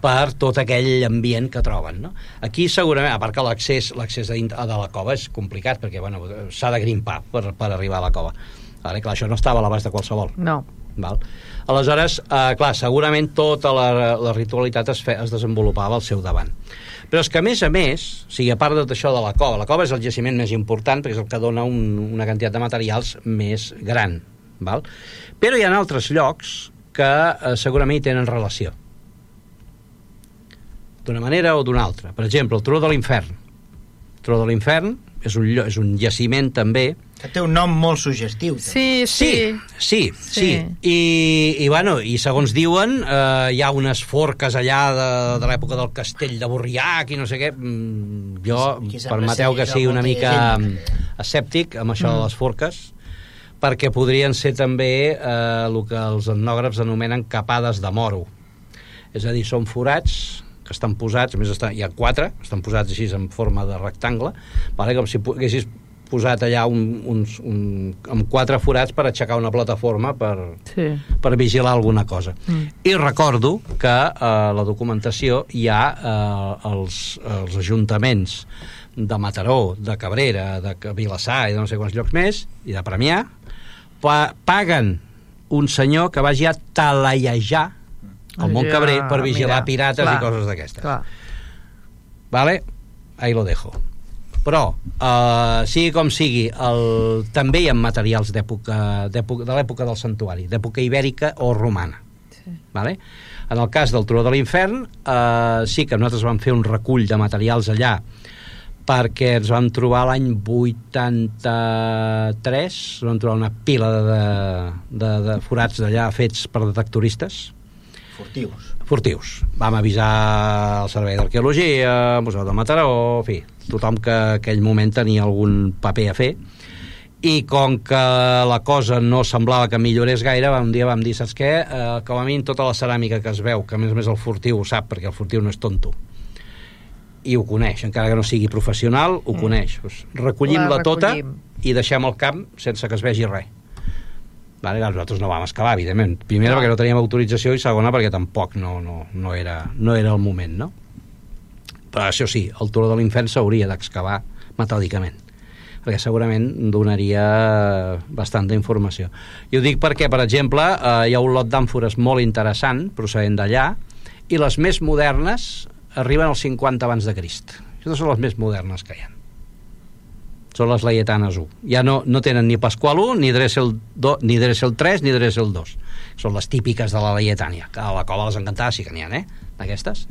per tot aquell ambient que troben, no? Aquí segurament, a part que l'accés l'accés dint- de la cova és complicat, perquè, bueno, s'ha de grimpar per, per arribar a la cova. Vale, clar, això no estava a l'abast de qualsevol. No. Val? Aleshores, eh, clar, segurament tota la, la ritualitat es, fe, es desenvolupava al seu davant. Però és que, a més a més, o sigui, a part de tot això de la cova, la cova és el jaciment més important perquè és el que dona un, una quantitat de materials més gran. Val? Però hi ha altres llocs que eh, segurament hi tenen relació. D'una manera o d'una altra. Per exemple, el Turó de l'Infern. El Turó de l'Infern és un, llo- és un jaciment també Que té un nom molt suggestiu. Sí, sí. Sí, sí, sí. Sí. I, i, bueno, i segons diuen, eh, hi ha unes forques allà de, de l'època del castell de Borriac i no sé què. Mm, Jo, permeteu que sigui una mica mm, escèptic amb això de les forques, perquè podrien ser també eh, el que els etnògrafs anomenen capades de moro. És a dir, són forats que estan posats, a més estan, hi ha quatre, estan posats així en forma de rectangle, vale? com si haguessis posat allà un, uns, un, amb quatre forats per aixecar una plataforma per, Sí. per vigilar alguna cosa. Mm. I recordo que a la documentació hi ha eh, els, els ajuntaments de Mataró, de Cabrera, de Vilassar i de no sé quants llocs més, i de Premià, pa paguen un senyor que vagi a talallejar el Montcabrer Ja, per vigilar mira, pirates clar, i coses d'aquestes. Vale? Ahí lo dejo. Però, eh, sigui com sigui, el, també hi ha materials d'època d'època- de l'època del santuari, d'època ibèrica o romana. Sí. Vale? En el cas del Turó de l'Infern, eh, sí que nosaltres vam fer un recull de materials allà perquè ens vam trobar l'any 83, vam trobar una pila de, de, de forats d'allà fets per detectoristes, Furtius. Furtius. Vam avisar el Servei d'Arqueologia, el Museu de Mataró, en fi, tothom que en aquell moment tenia algun paper a fer, i com que la cosa no semblava que millorés gaire, un dia vam dir, saps què? Eh, com a mínim tota la ceràmica que es veu, que a més a més el furtiu ho sap, perquè el furtiu no és tonto, i ho coneix, encara que no sigui professional, ho Mm. coneix. Pues, recollim-la La tota i deixem el camp sense que es vegi res. Vale, nosaltres no vam excavar, evidentment. Primera, perquè no teníem autorització, i segona, perquè tampoc no, no, no, era, no era el moment, no? Però això sí, el turó de l'infern s'hauria d'excavar metòdicament perquè segurament donaria bastanta informació. I ho dic perquè, per exemple, eh, hi ha un lot d'àmfores molt interessant procedent d'allà i les més modernes arriben als 50 abans de Crist. Aquestes són les més modernes que hi ha. Són les Laietanes 1. Ja no, no tenen ni Pasqual 1, ni Dressel, 2, ni Dressel 3, ni Dressel 2. Són les típiques de la Laietània, que a la cova les encantades sí que n'hi ha, eh? D'aquestes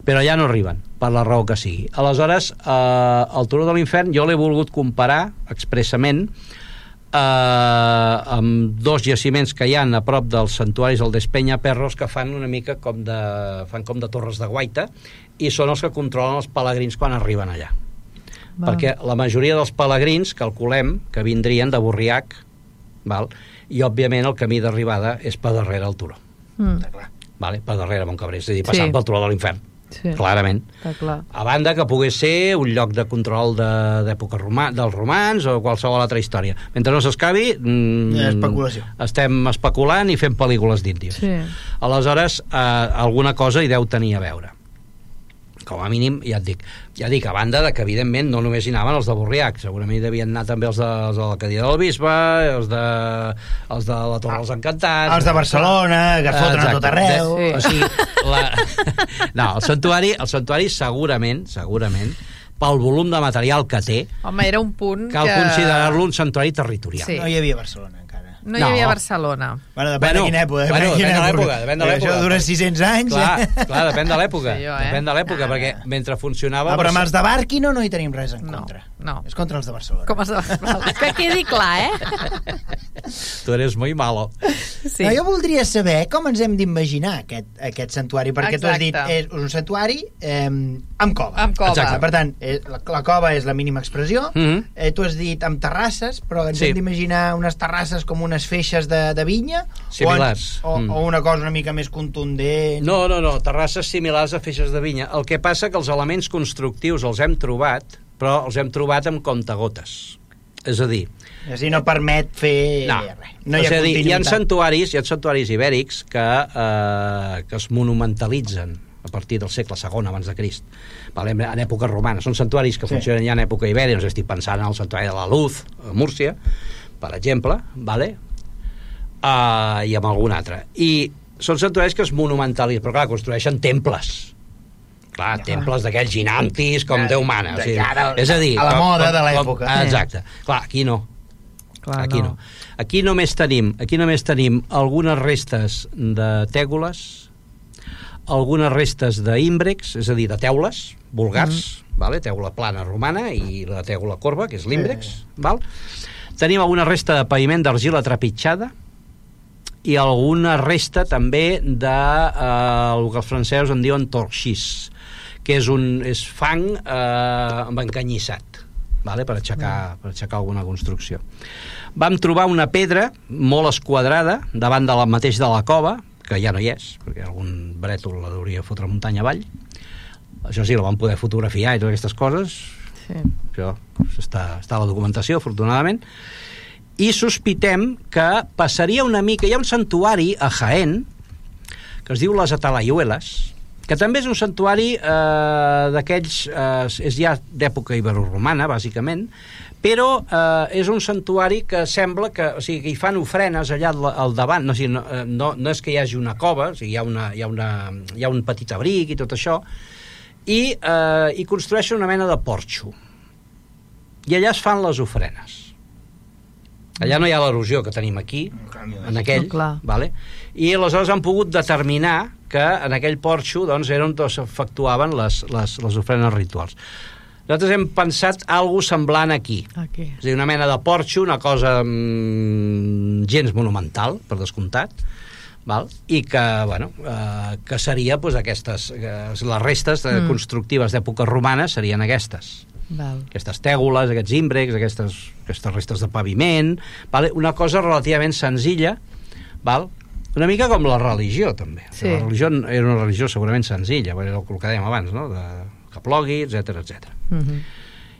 però allà no arriben, per la raó que sigui. Aleshores, eh, el Turó de l'Infern jo l'he volgut comparar expressament eh, amb dos jaciments que hi han a prop dels santuaris del Despenya Perros que fan una mica com de, fan com de torres de guaita i són els que controlen els pelegrins quan arriben allà. Val. perquè la majoria dels pelegrins calculem que vindrien de Borriac, val? i òbviament el camí d'arribada és per darrere el turó, Mm. vale? per darrere Montcabré, és a dir, passant Sí. pel turó de l'infern, Sí. clarament. Està clar. A banda que pogués ser un lloc de control de- d'època roma, dels romans o qualsevol altra història. Mentre no s'escavi, mm, Especulació. estem especulant i fent pel·lícules d'índios. Sí. Aleshores, eh, alguna cosa hi deu tenir a veure. Com a mínim, ja et dic, ja dic, a banda de que, evidentment, no només hi anaven els de Borriac, segurament hi devien anar també els de, els de l'Alcadia del Bisbe, els de, els de la Torre dels Encantats... Els de Barcelona, foten a tot arreu. Sí. O sigui, la... no, el santuari, el santuari segurament, segurament, pel volum de material que té, Home, era un punt cal que... considerar-lo un santuari territorial. Sí. No hi havia Barcelona. No hi No. havia Barcelona. Bueno, depèn Bueno, de quina època. bueno, de quina depèn de l'època, depèn de Perquè l'època. Això dura 600 anys. Clar, eh? clar, depèn de l'època. Sí, jo, eh? Depèn de l'època, perquè mentre funcionava... Ah, però amb els de Barquino no hi tenim res en No, contra. no. És contra els de Barcelona. Com es... Val, Que quedi clar, eh? Tu eres muy malo. Sí. No, jo voldria saber com ens hem d'imaginar aquest, aquest santuari, perquè tu has dit és un santuari eh, amb cova. Amb cova. Exacte. Per tant, eh, la, la cova és la mínima expressió. Mhm. eh, tu has dit amb terrasses, però ens Sí. hem d'imaginar unes terrasses com unes feixes de, de vinya? Similars. O, en- Mm. o, o una cosa una mica més contundent? No, no, no, terrasses similars a feixes de vinya. El que passa que els elements constructius els hem trobat, però els hem trobat amb comptagotes. És a dir, És a dir, no permet fer no. No hi ha és a dir, hi ha santuaris, hi ha santuaris ibèrics que, eh, que es monumentalitzen a partir del segle II abans de Crist, vale? en època romana. Són santuaris que Sí. funcionen ja en època ibèria, no estic pensant en el santuari de la Luz, a Múrcia, per exemple, vale? uh, i amb algun altre. I són santuaris que es monumentalitzen, però clar, construeixen temples. Clar, Ja. temples d'aquells ginantis com De- Déu mana. O sigui, cara és a dir... a la moda com- de l'època. ah, Exacte. Clar, aquí no. Clar, aquí no. Aquí només tenim, aquí només tenim algunes restes de tègoles, algunes restes d'ímbrecs, és a dir, de teules vulgars, vale? teula plana romana i la teula corba, que és l'ímbrex. Val? Tenim alguna resta de paviment d'argila trepitjada i alguna resta també de eh, el que els francesos en diuen torxís, que és, un, és fang eh, amb encanyissat vale? per, aixecar, per aixecar alguna construcció. Vam trobar una pedra molt esquadrada davant de la mateix de la cova, que ja no hi és, perquè algun brètol la hauria fotre muntanya avall. Això sí, la vam poder fotografiar i totes aquestes coses. Sí. Això està, està a la documentació, afortunadament. I sospitem que passaria una mica... Hi ha un santuari a Jaén que es diu les Atalayueles, que també és un santuari eh, d'aquells... Eh, és ja d'època iberoromana, bàsicament, però eh, és un santuari que sembla que, o sigui, que hi fan ofrenes allà al, al davant, no, o sigui, no, eh, no, no és que hi hagi una cova, o sigui, hi ha, una, hi ha, una, hi ha un petit abric i tot això, i, eh, i construeixen una mena de porxo. I allà es fan les ofrenes. Allà no hi ha l'erosió que tenim aquí, en aquell, No, clar. vale? i aleshores han pogut determinar que en aquell porxo doncs, era on s'efectuaven les, les, les ofrenes rituals. Nosaltres hem pensat alguna semblant aquí. Aquí. És dir, una mena de porxo, una cosa mm, gens monumental, per descomptat, val? i que, bueno, eh, que seria pues, aquestes, eh, les restes eh, Mm. constructives d'època romana serien aquestes Val. aquestes tègoles, aquests ímbrecs, aquestes, aquestes restes de paviment, vale? una cosa relativament senzilla, val? Una mica com la religió, també. Sí. La religió era una religió segurament senzilla, era el que dèiem abans, no? de, que plogui, etc etc. Mhm.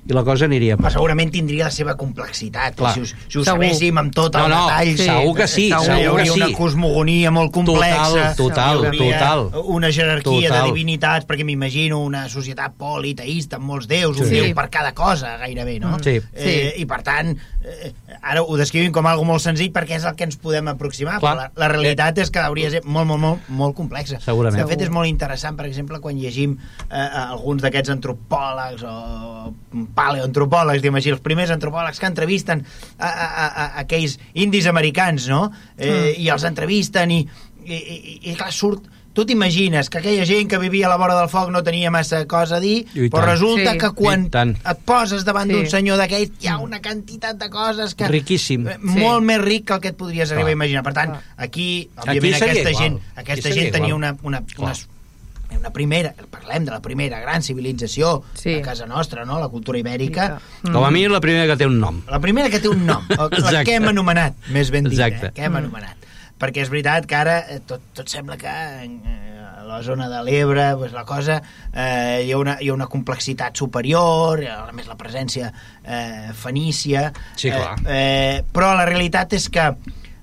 I la cosa aniria per... Però segurament tindria la seva complexitat. Clar. Si, us, si ho Segur. sabéssim amb tot el No, no, detall... sí, segur que sí, segur. hi segur que hauria sí. una cosmogonia molt complexa. Total, hi hauria total. Una jerarquia Total. de divinitats, perquè m'imagino una societat politeïsta amb molts déus, un Sí. déu per cada cosa, gairebé, no? Sí. Eh, I, per tant, eh, ara ho descrivim com algo molt senzill perquè és el que ens podem aproximar, Clar. però la, la realitat és que hauria de ser molt, molt, molt, molt complexa. Segurament. De fet, és molt interessant, per exemple, quan llegim eh, alguns d'aquests antropòlegs o paleoantropòlegs, diguem així, els primers antropòlegs que entrevisten a, a, a, a aquells indis americans, no? Eh, I els entrevisten i, i, i, i clar, surt tu t'imagines que aquella gent que vivia a la vora del foc no tenia massa cosa a dir, I però tant. resulta Sí. que quan et poses davant Sí. d'un senyor d'aquells hi ha una quantitat de coses que... Riquíssim. eh, Molt més ric que el que et podries arribar Clar. a imaginar. Per tant, Clar. aquí, Aquí òbviament, seria aquesta igual. gent, Aquí aquesta gent tenia igual. una, una, Clar. unes una primera, parlem de la primera gran civilització Sí. a casa nostra, no? la cultura ibèrica, Mm. Com a mínim la primera que té un nom. la primera que té un nom, la que hem anomenat, més ben dit, Exacte. eh? que hem anomenat. Perquè és veritat que ara eh, tot, tot sembla que eh, a la zona de l'Ebre pues, la cosa eh, hi, ha una, hi ha una complexitat superior, a més la presència eh, fenícia, Sí, clar. Eh, eh, però la realitat és que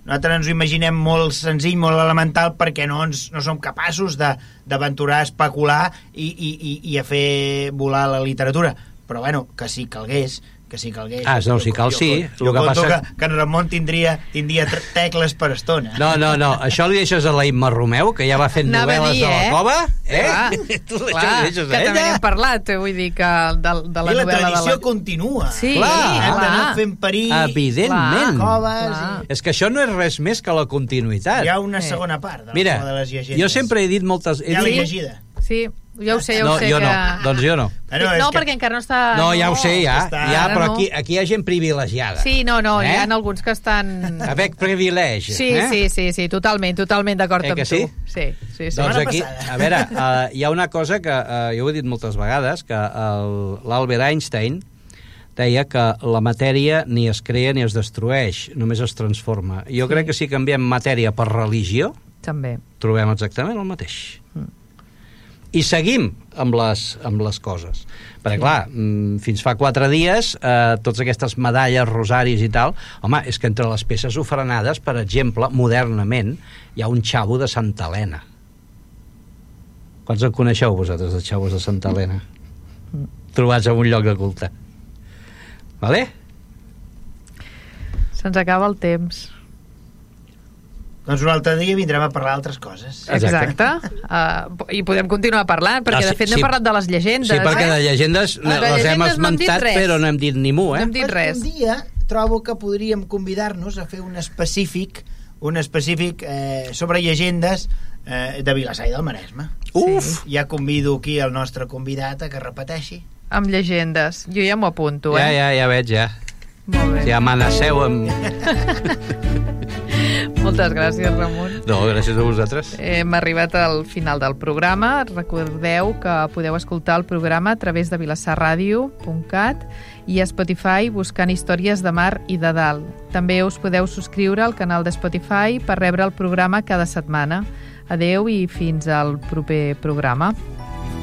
nosaltres ens ho imaginem molt senzill, molt elemental, perquè no, ens, no som capaços d'aventurar, especular i, i, i, i a fer volar la literatura. Però, bueno, que si calgués, que si calgués... Ah, no, si cal, sí. Jo, El que conto passa- que, que en Ramon tindria, tindria tecles per estona. No, no, no, això li deixes a la Imma Romeu, que ja va fent Anava a novel·les dir, de la eh? cova, eh? Clar, tu això clar, li deixes que a també n'hem parlat, eh, vull dir que de, de la I la novel·la tradició de la... continua. Sí, Clar. Hem d'anar clar. fent parir Evidentment. coves... Clar. I... És que això no és res més que la continuïtat. Hi ha una Sí. segona part de, la Mira, de les llegendes. jo sempre he dit moltes... He Ja l'he dit... llegida. Sí, ja ho sé, ja ho No, sé. jo que... no, doncs jo no. Bueno, és no, que- perquè encara no està... No, ja ho sé, ja, està- ja però no. aquí, aquí hi ha gent privilegiada. Sí, no, no, Eh? hi ha alguns que estan... Avec privilegi. Sí, eh? sí, sí, sí, totalment, totalment d'acord Eh amb que tu. sí? Sí, sí, sí. Setmana Doncs aquí, passada. a veure, uh, hi ha una cosa que uh, jo ho he dit moltes vegades, que el- l'Albert Einstein deia que la matèria ni es crea ni es destrueix, només es transforma. Jo crec que si canviem matèria per religió, També. trobem exactament el mateix. I seguim amb les, amb les coses. Perquè, clar, mm, fins fa quatre dies, eh, totes aquestes medalles, rosaris i tal, home, és que entre les peces ofrenades, per exemple, modernament, hi ha un xavo de Santa Helena. Quants en coneixeu vosaltres, de xavos de Santa Helena? Trobats en un lloc de culte. Vale? Se'ns acaba el temps. Doncs un altre dia vindrem a parlar d'altres coses. Exacte. Exacte. Uh, I podem continuar parlant, perquè Ah, sí, de fet n'hem sí. parlat de les llegendes. Sí, perquè eh? de llegendes De les hem llegendes no hem esmentat, res. però no hem dit ni mu, No eh? hem dit res. Un dia trobo que podríem convidar-nos a fer un específic un específic eh, sobre llegendes eh, de Vilassar i del Maresme. Uf! Ja convido aquí el nostre convidat a que repeteixi. Amb llegendes. Jo ja m'ho apunto, eh? Ja, ja, ja veig, ja. Molt bé. Si amenaceu amb... Moltes gràcies, Ramon. No, gràcies a vosaltres. Hem arribat al final del programa. Recordeu que podeu escoltar el programa a través de vilassarradio.cat i a Spotify buscant històries de mar i de dalt. També us podeu subscriure al canal de Spotify per rebre el programa cada setmana. Adeu i fins al proper programa.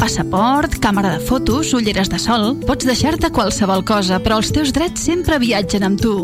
Passaport, càmera de fotos, ulleres de sol... Pots deixar-te qualsevol cosa, però els teus drets sempre viatgen amb tu.